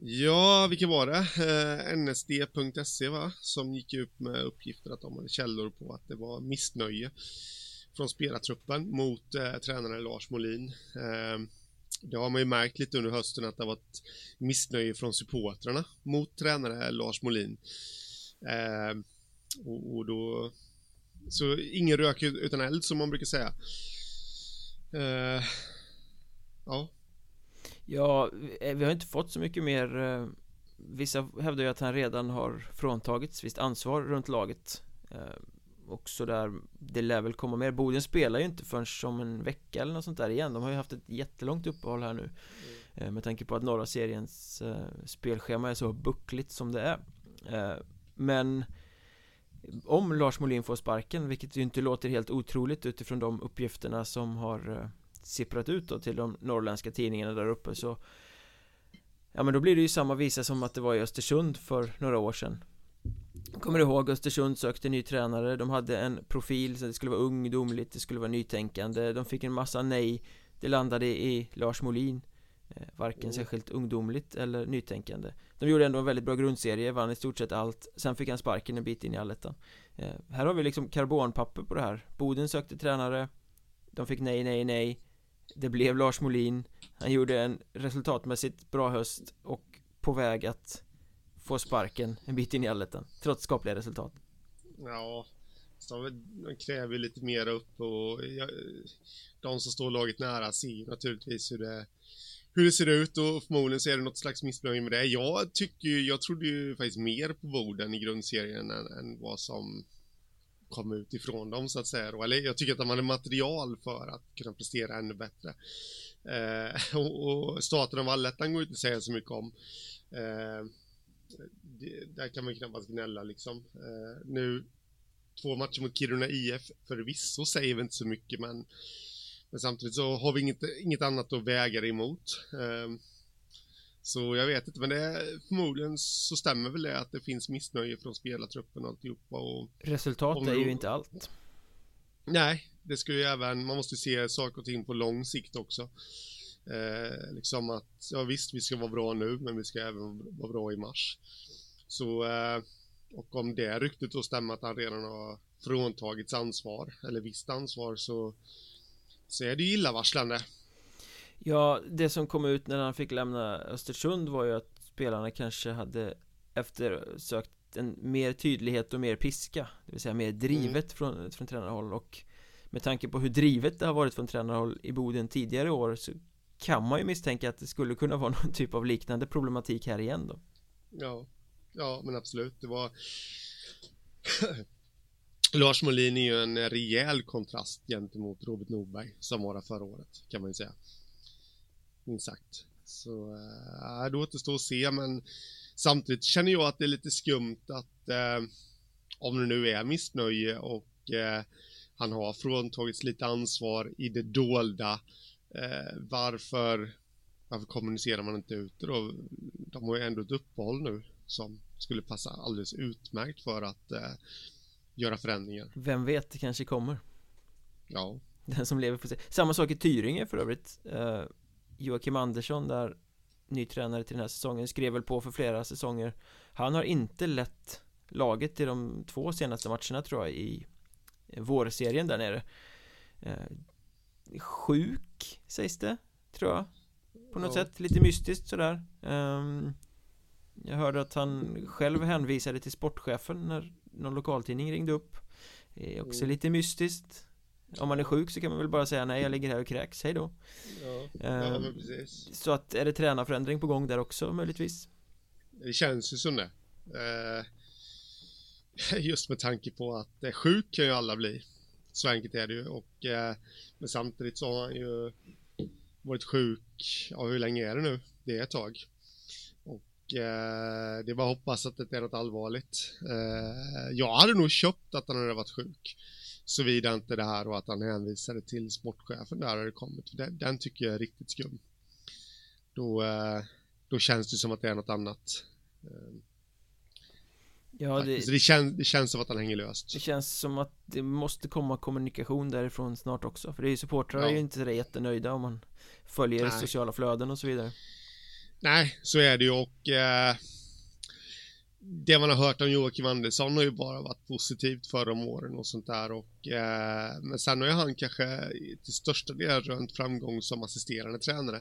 Ja, vilka var det? Eh, NSD.se va? Som gick ut med uppgifter att de hade källor på att det var missnöje från spelartruppen mot eh, tränaren Lars Molin. Eh, det har man ju märkt lite under hösten att det har varit missnöje från supportrarna mot tränare Lars Molin. Eh, och, och, då... Så ingen rök utan eld som man brukar säga. Eh, ja. Ja, vi har inte fått så mycket mer eh, Vissa hävdar ju att han redan har fråntagits visst ansvar runt laget eh, och sådär Det lär väl komma mer. Boden spelar ju inte förrän som en vecka eller något sånt där igen. De har ju haft ett jättelångt uppehåll här nu mm. Eh, med tanke på att norra seriens eh, spelschema är så buckligt som det är. Eh, Men Om Lars Molin får sparken, vilket ju inte låter helt otroligt utifrån de uppgifterna som har eh, sipprat ut då till de norrländska tidningarna där uppe så Ja men då blir det ju samma visa som att det var i Östersund för några år sedan. Kommer du ihåg Östersund sökte ny tränare De hade en profil så det skulle vara ungdomligt Det skulle vara nytänkande De fick en massa nej. Det landade i Lars Molin eh, Varken mm. särskilt ungdomligt eller nytänkande. De gjorde ändå en väldigt bra grundserie Vann i stort sett allt. Sen fick han sparken en bit in i allettan. Eh, Här har vi liksom karbonpapper på det här. Boden sökte tränare. De fick nej, nej, nej det blev Lars Molin Han gjorde en resultatmässigt bra höst Och på väg att få sparken en bit in i allettan trots skapliga resultat. Ja, de, kräver lite mer upp och jag, de som står laget nära ser naturligtvis hur det, hur det ser ut och förmodligen så är det något slags missnöje med det. Jag tycker ju, jag trodde ju faktiskt mer på Boden i grundserien än, än vad som kom ut ifrån dem så att säga då. Eller jag tycker att de hade material för att kunna prestera ännu bättre. Eh, och, och starten av allettan går inte att säga så mycket om. Eh, det, där kan man knappast gnälla liksom. Eh, nu två matcher mot Kiruna IF förvisso säger vi inte så mycket men, men samtidigt så har vi inget, inget annat att väga det emot. Eh, så jag vet inte, men det är, förmodligen så stämmer väl det att det finns missnöje från spelartruppen och alltihopa och Resultat är ju inte allt. Nej, det ska ju även, man måste se saker och ting på lång sikt också. Eh, Liksom att, ja visst vi ska vara bra nu men vi ska även vara bra i mars. Så eh, Och om det ryktet då stämmer att han redan har fråntagits ansvar eller visst ansvar så Så är det ju illavarslande Ja, det som kom ut när han fick lämna Östersund var ju att spelarna kanske hade eftersökt en mer tydlighet och mer piska Det vill säga mer drivet mm. från, från tränarhåll. Och Med tanke på hur drivet det har varit från tränarhåll i Boden tidigare år så Kan man ju misstänka att det skulle kunna vara någon typ av liknande problematik här igen då. Ja. Ja men absolut. Det var Lars Molin är ju en rejäl kontrast gentemot Robert Norberg som var förra året kan man ju säga minst sagt. Så äh, det återstår att se, men samtidigt känner jag att det är lite skumt att äh, om det nu är missnöje och äh, han har fråntagits lite ansvar i det dolda. Äh, varför, varför kommunicerar man inte ut då? De har ju ändå ett uppehåll nu som skulle passa alldeles utmärkt för att göra förändringar. Vem vet, det kanske kommer. Ja. Den som lever får se. Samma sak i Tyringe för övrigt. Joakim Andersson där Ny tränare till den här säsongen skrev väl på för flera säsonger. Han har inte lett laget i de två senaste matcherna tror jag i vårserien där nere. Eh, Sjuk sägs det Tror jag. På något ja. sätt lite mystiskt sådär. Um, Jag hörde att han själv hänvisade till sportchefen när någon lokaltidning ringde upp. Är också mm. lite mystiskt om man är sjuk så kan man väl bara säga nej jag ligger här och kräks, hej då Ja, ja ehm, men precis Så att är det tränarförändring på gång där också möjligtvis? Det känns ju som det eh, Just med tanke på att eh, sjuk kan ju alla bli Så enkelt är det ju och eh, Men samtidigt så har han ju Varit sjuk, ja hur länge är det nu? Det är ett tag och eh, det är bara att hoppas att det är något allvarligt. Eh, jag hade nog köpt att han hade varit sjuk. Såvida inte det här och att han hänvisade till sportchefen där det kommit. Den, den tycker jag är riktigt skum. Då, eh, då känns det som att det är något annat. Eh, ja, det, det, kän, det känns som att han hänger löst. Det känns som att det måste komma kommunikation därifrån snart också. För det är ju supportrar ja. är ju inte så jättenöjda om man följer Nej. sociala flöden och så vidare. Nej, så är det ju och eh, det man har hört om Joakim Andersson har ju bara varit positivt för om åren och sånt där och eh, men sen har ju han kanske till största del rönt framgång som assisterande tränare.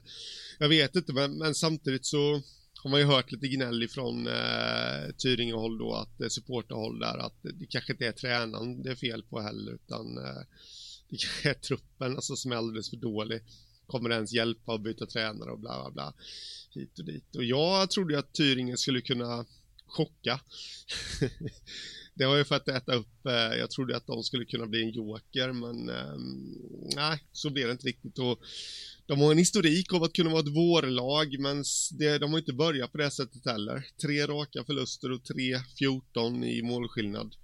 Jag vet inte men, men samtidigt så har man ju hört lite gnäll ifrån eh, Tyringehåll då att eh, supporterhåll där att det kanske inte är tränaren det är fel på heller utan eh, det kanske är truppen alltså som är alldeles för dålig. Kommer det ens hjälpa att byta tränare och bla bla bla hit och dit och jag trodde ju att Tyringen skulle kunna chocka. det var ju för att äta upp, eh, jag trodde att de skulle kunna bli en joker men eh, nej, så blev det inte riktigt och de har en historik av att kunna vara ett vårlag men det, de har inte börjat på det sättet heller. Tre raka förluster och tre 14 i målskillnad.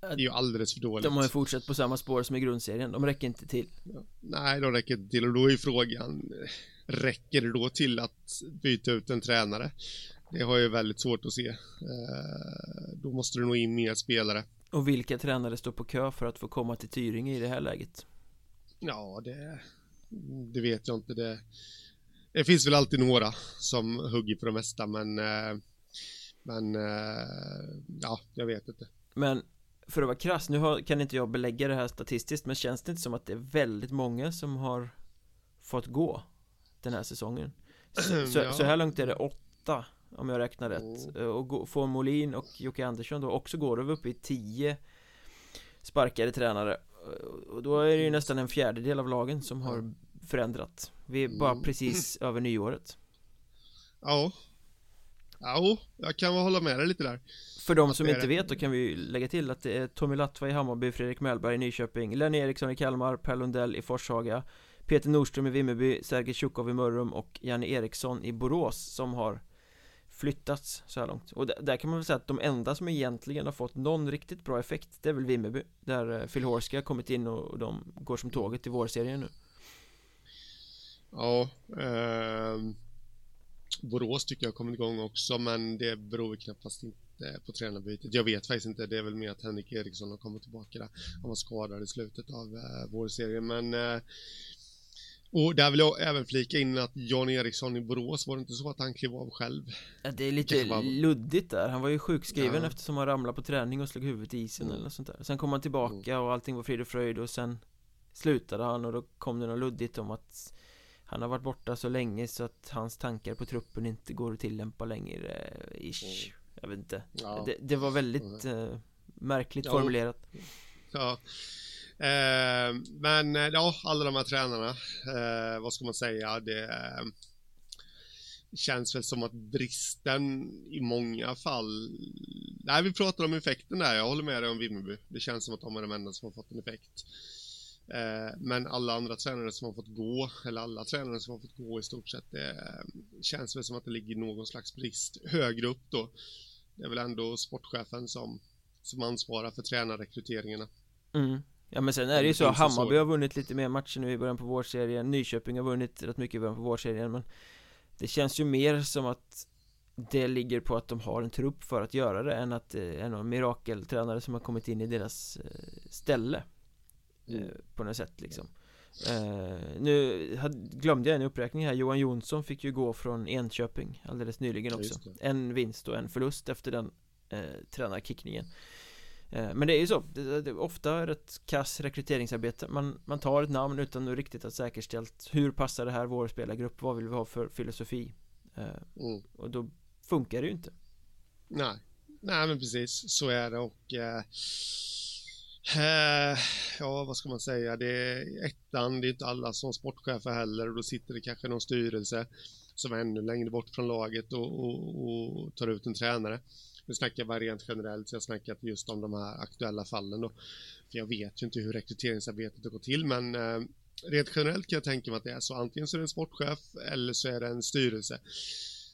Det är ju alldeles för dåligt. De har ju fortsatt på samma spår som i grundserien, de räcker inte till. Ja. Nej, de räcker inte till och då är frågan Räcker det då till att byta ut en tränare? Det har jag väldigt svårt att se. Eh, då måste det nog in mer spelare. Och vilka tränare står på kö för att få komma till Tyringe i det här läget? Ja, det, det vet jag inte. Det, det finns väl alltid några som hugger på det mesta, men eh, men eh, ja, jag vet inte. Men för att vara krass, nu har, kan inte jag belägga det här statistiskt, men känns det inte som att det är väldigt många som har fått gå den här säsongen? Så, så, ja. så här långt är det åtta om jag räknar rätt mm. Och få Molin och Jocke Andersson då också går över upp i 10 Sparkade tränare Och då är det ju nästan en fjärdedel av lagen som har förändrat Vi är bara mm. precis över nyåret Ja. Ja, jag kan väl hålla med dig lite där. För de som inte vet då kan vi lägga till att det är Tommy Latva i Hammarby, Fredrik Mellberg i Nyköping, Lenny Eriksson i Kalmar, Per Lundell i Forshaga, Peter Nordström i Vimmerby, Sergej Tjukov i Mörrum och Janne Eriksson i Borås som har flyttats så här långt. Och där kan man väl säga att de enda som egentligen har fått någon riktigt bra effekt det är väl Vimmerby. Där eh, Phil Horsky har kommit in och de går som tåget i vårserien nu. Ja eh, Borås tycker jag har kommit igång också men det beror knappast inte på tränarbytet. Jag vet faktiskt inte, det är väl mer att Henrik Eriksson har kommit tillbaka där. Han var skadad i slutet av eh, vårserien men eh, och där vill jag även flika in att Jan Eriksson i Borås, var det inte så att han klev av själv? Ja, det är lite var... luddigt där, han var ju sjukskriven ja. eftersom han ramlade på träning och slog huvudet i isen mm. eller något sånt där Sen kom han tillbaka mm. och allting var frid och fröjd och sen slutade han och då kom det något luddigt om att han har varit borta så länge så att hans tankar på truppen inte går att tillämpa längre ish mm. Jag vet inte ja. det, det, var väldigt mm. eh, märkligt formulerat Ja Eh, men eh, ja, alla de här tränarna, eh, vad ska man säga, det eh, känns väl som att bristen i många fall, nej vi pratar om effekten där, jag håller med dig om Vimmerby, det känns som att de är de enda som har fått en effekt. Eh, men alla andra tränare som har fått gå, eller alla tränare som har fått gå i stort sett, det eh, känns väl som att det ligger någon slags brist högre upp då. Det är väl ändå sportchefen som, som ansvarar för tränarrekryteringarna. Mm. Ja men sen är det ju så, Hammarby har vunnit lite mer matcher nu i början på vårserien. Nyköping har vunnit rätt mycket i början på vårserien men Det känns ju mer som att Det ligger på att de har en trupp för att göra det än att det är någon mirakeltränare som har kommit in i deras eh, ställe mm. Eh, på något sätt liksom. Uh, nu glömde jag en uppräkning här. Johan Jonsson fick ju gå från Enköping alldeles nyligen också. En vinst och en förlust efter den uh, tränarkickningen. Eh, men det är ju så, det är ofta rätt kass rekryteringsarbete man, man tar ett namn utan att riktigt ha säkerställt Hur passar det här vår spelargrupp? Vad vill vi ha för filosofi? Eh, mm. Och då funkar det ju inte Nej, nej men precis så är det och eh, eh, Ja, vad ska man säga? Det är ettan, det är inte alla som sportchefer heller och då sitter det kanske någon styrelse som är ännu längre bort från laget och, och, och tar ut en tränare nu snackar jag bara rent generellt, så jag snackar just om de här aktuella fallen då. För jag vet ju inte hur rekryteringsarbetet går till, men eh, rent generellt kan jag tänka mig att det är så. Antingen så är det en sportchef eller så är det en styrelse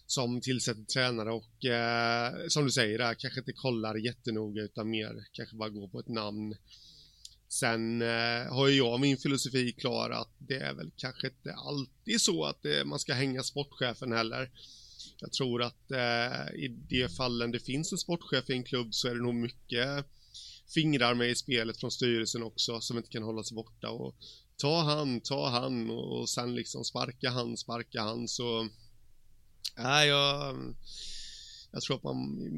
som tillsätter tränare och eh, som du säger där, kanske inte kollar jättenoga utan mer kanske bara går på ett namn. Sen eh, har ju jag min filosofi klar att det är väl kanske inte alltid så att eh, man ska hänga sportchefen heller. Jag tror att eh, i de fallen det finns en sportchef i en klubb så är det nog mycket fingrar med i spelet från styrelsen också som inte kan hålla sig borta och ta han, ta han och, och sen liksom sparka han, sparka han så nej, jag, jag tror att man i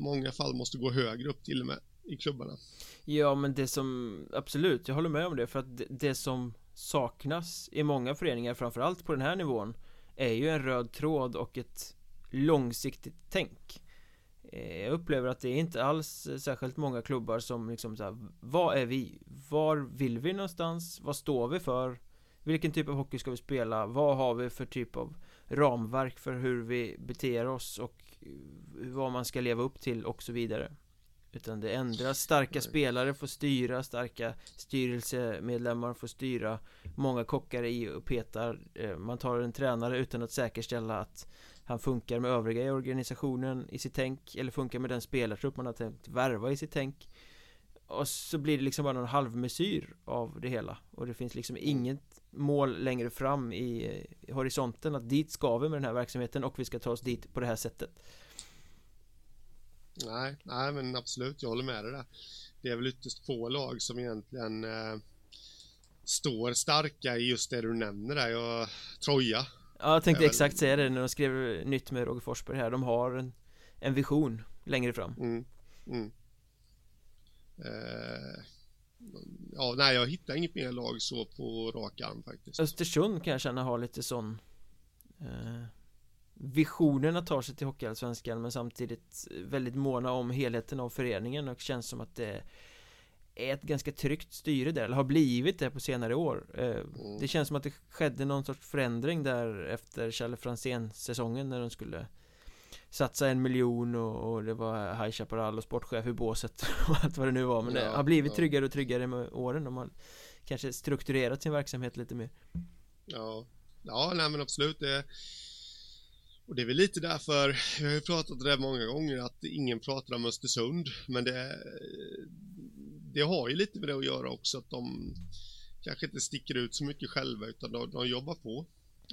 många fall måste gå högre upp till och med i klubbarna. Ja, men det som absolut, jag håller med om det för att det, det som saknas i många föreningar, framförallt på den här nivån är ju en röd tråd och ett långsiktigt tänk eh, Jag upplever att det är inte alls särskilt många klubbar som liksom så här, Vad är vi? Var vill vi någonstans? Vad står vi för? Vilken typ av hockey ska vi spela? Vad har vi för typ av ramverk för hur vi beter oss och eh, vad man ska leva upp till och så vidare utan det ändras, starka spelare får styra, starka styrelsemedlemmar får styra Många kockar i och petar eh, Man tar en tränare utan att säkerställa att han funkar med övriga i organisationen i sitt tänk Eller funkar med den spelartrupp man har tänkt värva i sitt tänk Och så blir det liksom bara någon halvmesyr av det hela Och det finns liksom inget mål längre fram i horisonten att dit ska vi med den här verksamheten och vi ska ta oss dit på det här sättet Nej, nej men absolut, jag håller med dig där. Det är väl ytterst få lag som egentligen eh, står starka i just det du nämner där, jag, Troja. Ja, jag tänkte exakt säga det när de skrev nytt med Roger Forsberg här, de har en, en vision längre fram. Mm, mm. Eh, ja, nej jag hittar inget mer lag så på rak arm faktiskt. Östersund kan jag känna har lite sån eh, visionen att ta sig till Hockeyallsvenskan men samtidigt väldigt måna om helheten av föreningen och känns som att det är ett ganska tryggt styre där, eller har blivit det på senare år eh, Mm. Det känns som att det skedde någon sorts förändring där efter Challe Franzén säsongen när de skulle Satsa en miljon och, och det var High Chaparral och sportchef i båset och allt vad det nu var Men det Ja, har blivit ja. tryggare och tryggare med åren De har kanske strukturerat sin verksamhet lite mer Ja, ja nej men absolut. Det, och det är väl lite därför, jag har ju pratat det där många gånger, att ingen pratar om Östersund. Men det, det har ju lite med det att göra också, att de kanske inte sticker ut så mycket själva, utan de, de jobbar på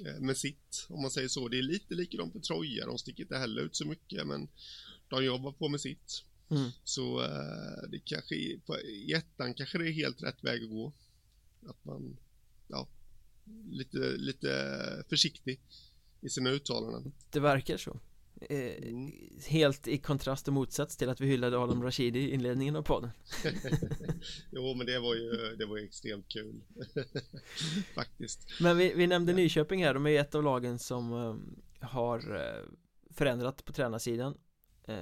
eh, med sitt, om man säger så. Det är lite likadant för Troja, de sticker inte heller ut så mycket, men de jobbar på med sitt. mm. Så eh, det kanske, är- på, i ettan kanske det är helt rätt väg att gå. Att man, ja, lite, lite försiktig i sina uttalanden. Det verkar så eh, Mm. Helt i kontrast och motsats till att vi hyllade Adam Rashidi i inledningen av podden Jo, men det var ju, det var ju extremt kul. Faktiskt. Men vi, vi nämnde Nyköping här, de är ju ett av lagen som eh, har eh, förändrat på tränarsidan eh,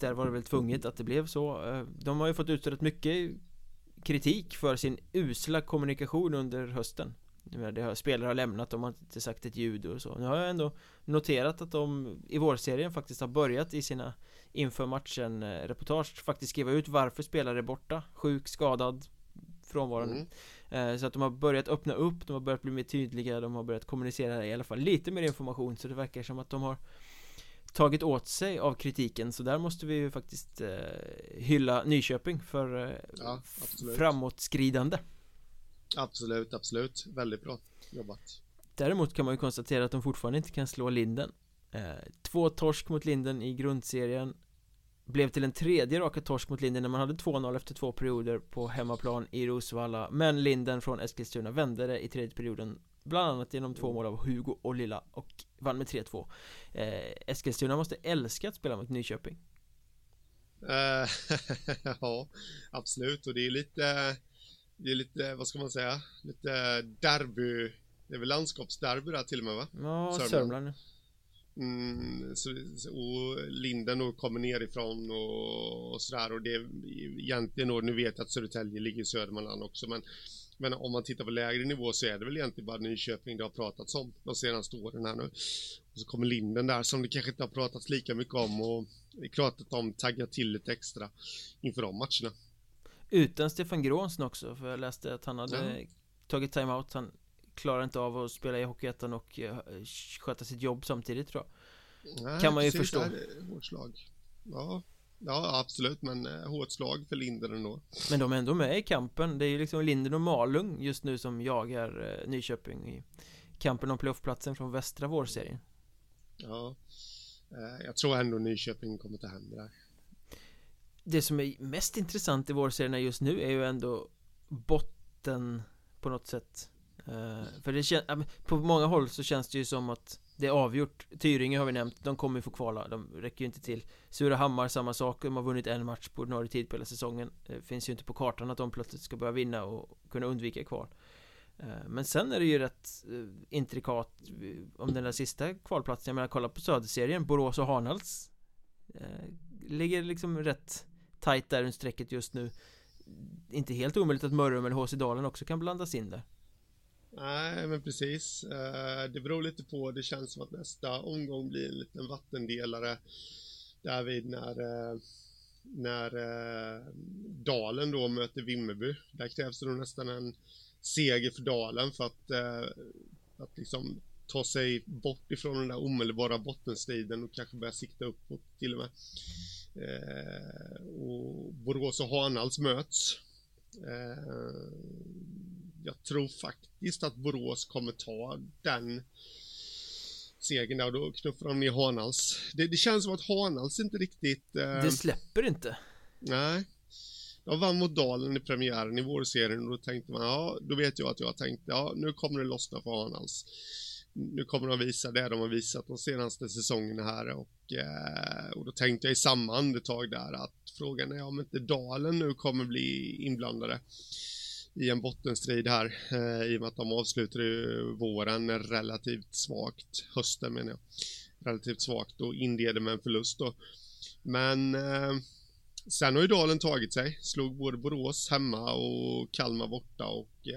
Där var det väl tvunget att det blev så eh, De har ju fått utstå rätt mycket kritik för sin usla kommunikation under hösten det har, Spelare har lämnat, de har inte sagt ett ljud och så. Nu har jag ändå noterat att de i vårserien faktiskt har börjat i sina inför matchen eh, reportage faktiskt skriva ut varför spelare är borta. Sjuk, skadad, frånvarande Mm. Eh, Så att de har börjat öppna upp, de har börjat bli mer tydliga, de har börjat kommunicera i alla fall lite mer information. Så det verkar som att de har tagit åt sig av kritiken. Så där måste vi ju faktiskt eh, hylla Nyköping för eh, Ja, framåtskridande Absolut, absolut. Väldigt bra jobbat. Däremot kan man ju konstatera att de fortfarande inte kan slå Linden eh, Två torsk mot Linden i grundserien Blev till en tredje raka torsk mot Linden när man hade 2-0 efter två perioder på hemmaplan i Rosvalla Men Linden från Eskilstuna vände det i tredje perioden Bland annat genom två mål av Hugo och Lilla och vann med 3-2 eh, Eskilstuna måste älska att spela mot Nyköping Eh, ja, absolut. Och det är lite, det är lite, vad ska man säga, lite derby. Det är väl landskapsderby där till och med va? Ja, Sörmland. Sörmland Mm, så, och Linden då kommer nerifrån och, och sådär och det är egentligen då, nu vet jag att Södertälje ligger i Södermanland också men men om man tittar på lägre nivå så är det väl egentligen bara Nyköping det har pratats om de senaste åren här nu. Och så kommer Linden där som det kanske inte har pratats lika mycket om och det är klart att de taggar till lite extra inför de matcherna. Utan Stefan Grånsson också för jag läste att han hade Ja. tagit timeout Han klarar inte av att spela i Hockeyettan och eh, sköta sitt jobb samtidigt tror jag Nej, Kan man ju precis, förstå. Hårt slag. Ja, ja absolut men eh, hårt slag för Linden ändå. Men de är ändå med i kampen Det är ju liksom Linden och Malung just nu som jagar eh, Nyköping i kampen om playoffplatsen från västra vårserien Ja. Eh, Jag tror ändå Nyköping kommer ta hem det där. Det som är mest intressant i vårserierna just nu är ju ändå botten på något sätt. Eh, för det känns, på många håll så känns det ju som att det är avgjort. Tyringe har vi nämnt, de kommer ju få kvala, de räcker ju inte till. Surahammar samma sak, de har vunnit en match på ordinarie tid på hela säsongen. Det finns ju inte på kartan att de plötsligt ska börja vinna och kunna undvika kval. Eh, men sen är det ju rätt intrikat om den där sista kvalplatsen, jag menar kolla på söderserien, Borås och Hanhals Ligger liksom rätt tajt där runt strecket just nu Inte helt omöjligt att Mörrum eller HC Dalen också kan blandas in där Nej, men precis. Eh, det beror lite på. Det känns som att nästa omgång blir en liten vattendelare därvid när, eh, när eh, Dalen då möter Vimmerby. Där krävs det nog nästan en seger för Dalen för att, att liksom ta sig bort ifrån den där omedelbara bottenstriden och kanske börja sikta uppåt till och med. Eh, och Borås och Hanals möts. Eh, jag tror faktiskt att Borås kommer ta den segern där och då knuffar de ner Hanals. Det, det känns som att Hanals inte riktigt... Eh, Det släpper inte nej. De vann mot Dalen i premiären i vårserien och då tänkte man, ja, då vet jag att jag har tänkt, ja, nu kommer det lossna för Hanals. Nu kommer de visa det. De har visat de senaste säsongerna här och, eh, och då tänkte jag i samma andetag där att frågan är om inte Dalen nu kommer bli inblandade i en bottenstrid här eh, i och med att de avslutade ju våren relativt svagt, hösten menar jag, relativt svagt och inleder med en förlust då. Men eh, Sen har ju Dalen tagit sig, slog både Borås hemma och Kalmar borta och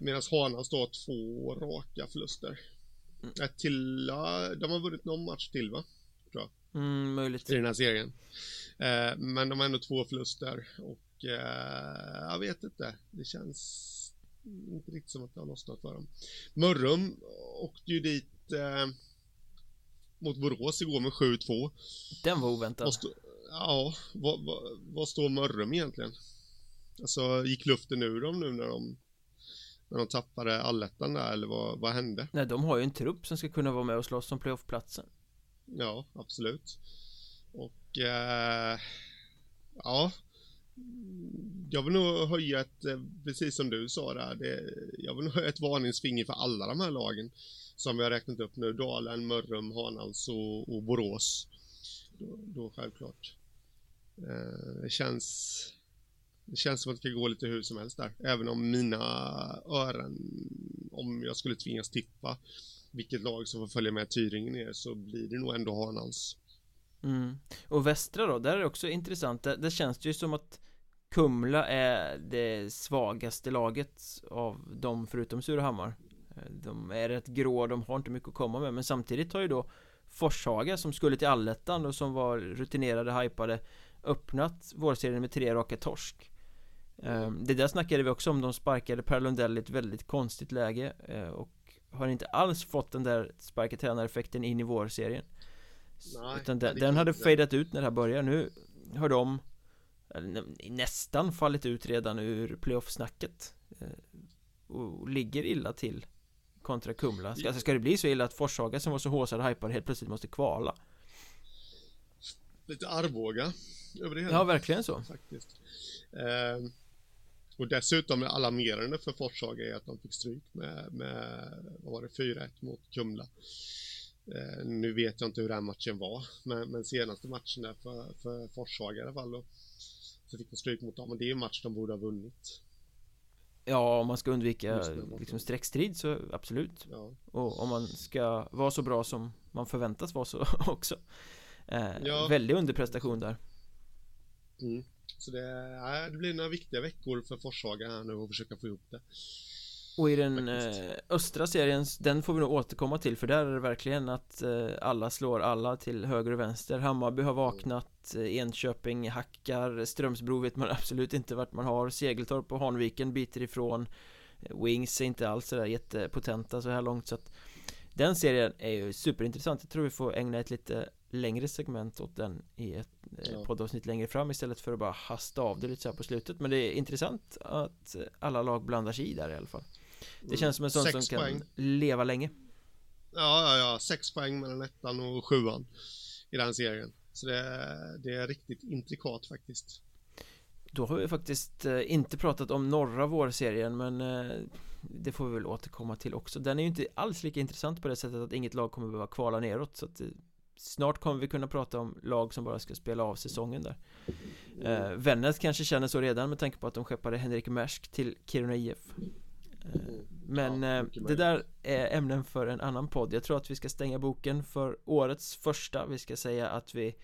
medan Hanans då har två raka förluster. Mm. Ett till, ja, de har vunnit någon match till va? Tror jag. Mm, möjligt. I den här serien. Eh, men de har ändå två förluster och eh, jag vet inte. Det känns inte riktigt som att det har lossnat för dem. Mörrum åkte ju dit eh, mot Borås igår med 7-2. Den var oväntad. Stå, ja, vad, vad, vad står Mörrum egentligen? Alltså, gick luften ur dem nu när de när de tappade allettan där eller vad, vad hände? Nej, de har ju en trupp som ska kunna vara med och slåss om playoffplatsen. Ja, absolut. Och eh, ja, jag vill nog höja ett, eh, precis som du sa där, det, jag vill nog höja ett varningsfinger för alla de här lagen som vi har räknat upp nu, Dalen, Mörrum, Hanals och, och Borås. Då, då självklart. Eh, det känns det känns som att det kan gå lite hur som helst där. Även om mina öron, om jag skulle tvingas tippa vilket lag som får följa med Tyringen ner så blir det nog ändå Hanals. Mm. Och Västra då, där är det också intressant. Där, det känns ju som att Kumla är det svagaste laget av dem förutom Surahammar. De är rätt grå, de har inte mycket att komma med men samtidigt har ju då Forshaga som skulle till allettan och som var rutinerade, hypade öppnat vårserien med tre raka torsk det där snackade vi också om, de sparkade Per Lundell i ett väldigt konstigt läge eh, och har inte alls fått den där sparka tränareffekten in i vårserien. Nej, Utan den, den hade fejdat ut när det här börjar, nu har de nästan fallit ut redan ur playoff-snacket eh, och ligger illa till kontra Kumla. Ska, alltså, ska det bli så illa att Forshaga som var så håsad och hypad helt plötsligt måste kvala? Lite Arboga över det hela. Ja, verkligen så. Faktiskt. Eh, och dessutom alarmerande för Forshaga är att de fick stryk med, med vad var det, 4-1 mot Kumla. Eh, nu vet jag inte hur den matchen var, men, men senaste matchen där för, för Forshaga i alla fall då, så fick de stryk mot dem, och det är en match de borde ha vunnit. Ja, om man ska undvika liksom streckstrid så absolut. Ja. Och om man ska vara så bra som man förväntas vara så också. Eh, ja. Väldig underprestation där. Mm. Så det, ja, det blir några viktiga veckor för Forshaga här nu och försöka få ihop det. Och i den eh, östra serien, den får vi nog återkomma till för där är det verkligen att eh, alla slår alla till höger och vänster. Hammarby har vaknat, eh, Enköping hackar, Strömsbro vet man absolut inte vart man har. Segeltorp och Hanviken biter ifrån. Wings är inte alls sådär jättepotenta så här långt så att Den serien är ju superintressant, jag tror vi får ägna ett lite längre segment åt den i ett eh, ja. poddavsnitt längre fram istället för att bara hasta av det lite så här på slutet. Men det är intressant att alla lag blandar sig i där i alla fall. Det mm. känns som en sån som kan leva länge. Ja, ja, ja, sex poäng mellan ettan och sjuan i den serien. Så det, det är riktigt intrikat faktiskt. Då har vi faktiskt eh, inte pratat om norra vårserien men eh, det får vi väl återkomma till också. Den är ju inte alls lika intressant på det sättet att inget lag kommer behöva kvala neråt så att Snart kommer vi kunna prata om lag som bara ska spela av säsongen där. Eh, Vännäs kanske känner så redan med tanke på att de skeppade Henrik Mersk till Kiruna IF eh, Men ja, eh, det där är ämnen för en annan podd. Jag tror att vi ska stänga boken för årets första. Vi ska säga att vi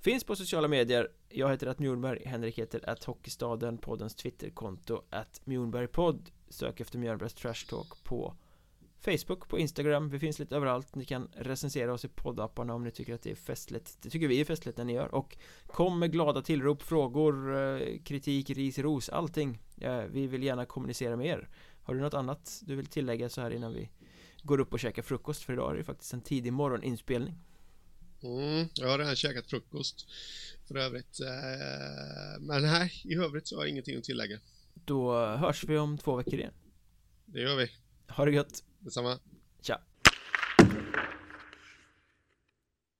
Finns på sociala medier. Jag heter att Mjornberg Henrik heter att Hockeystaden. Poddens Twitterkonto att Mjornbergpodd Sök efter Mjörnbergs Trash Talk på Facebook, på Instagram, vi finns lite överallt. Ni kan recensera oss i poddapparna om ni tycker att det är festligt. Det tycker vi är festligt när ni gör. Och Kom med glada tillrop, frågor, eh, kritik, ris, ros, allting. Vi vill gärna kommunicera med er. Har du något annat du vill tillägga så här innan vi Går upp och käkar frukost? För idag är det faktiskt en tidig morgoninspelning. Mm, jag har redan käkat frukost. För övrigt eh, Men nej, i övrigt så har jag ingenting att tillägga. Då hörs vi om två veckor igen. Det gör vi. Ha det gött 様。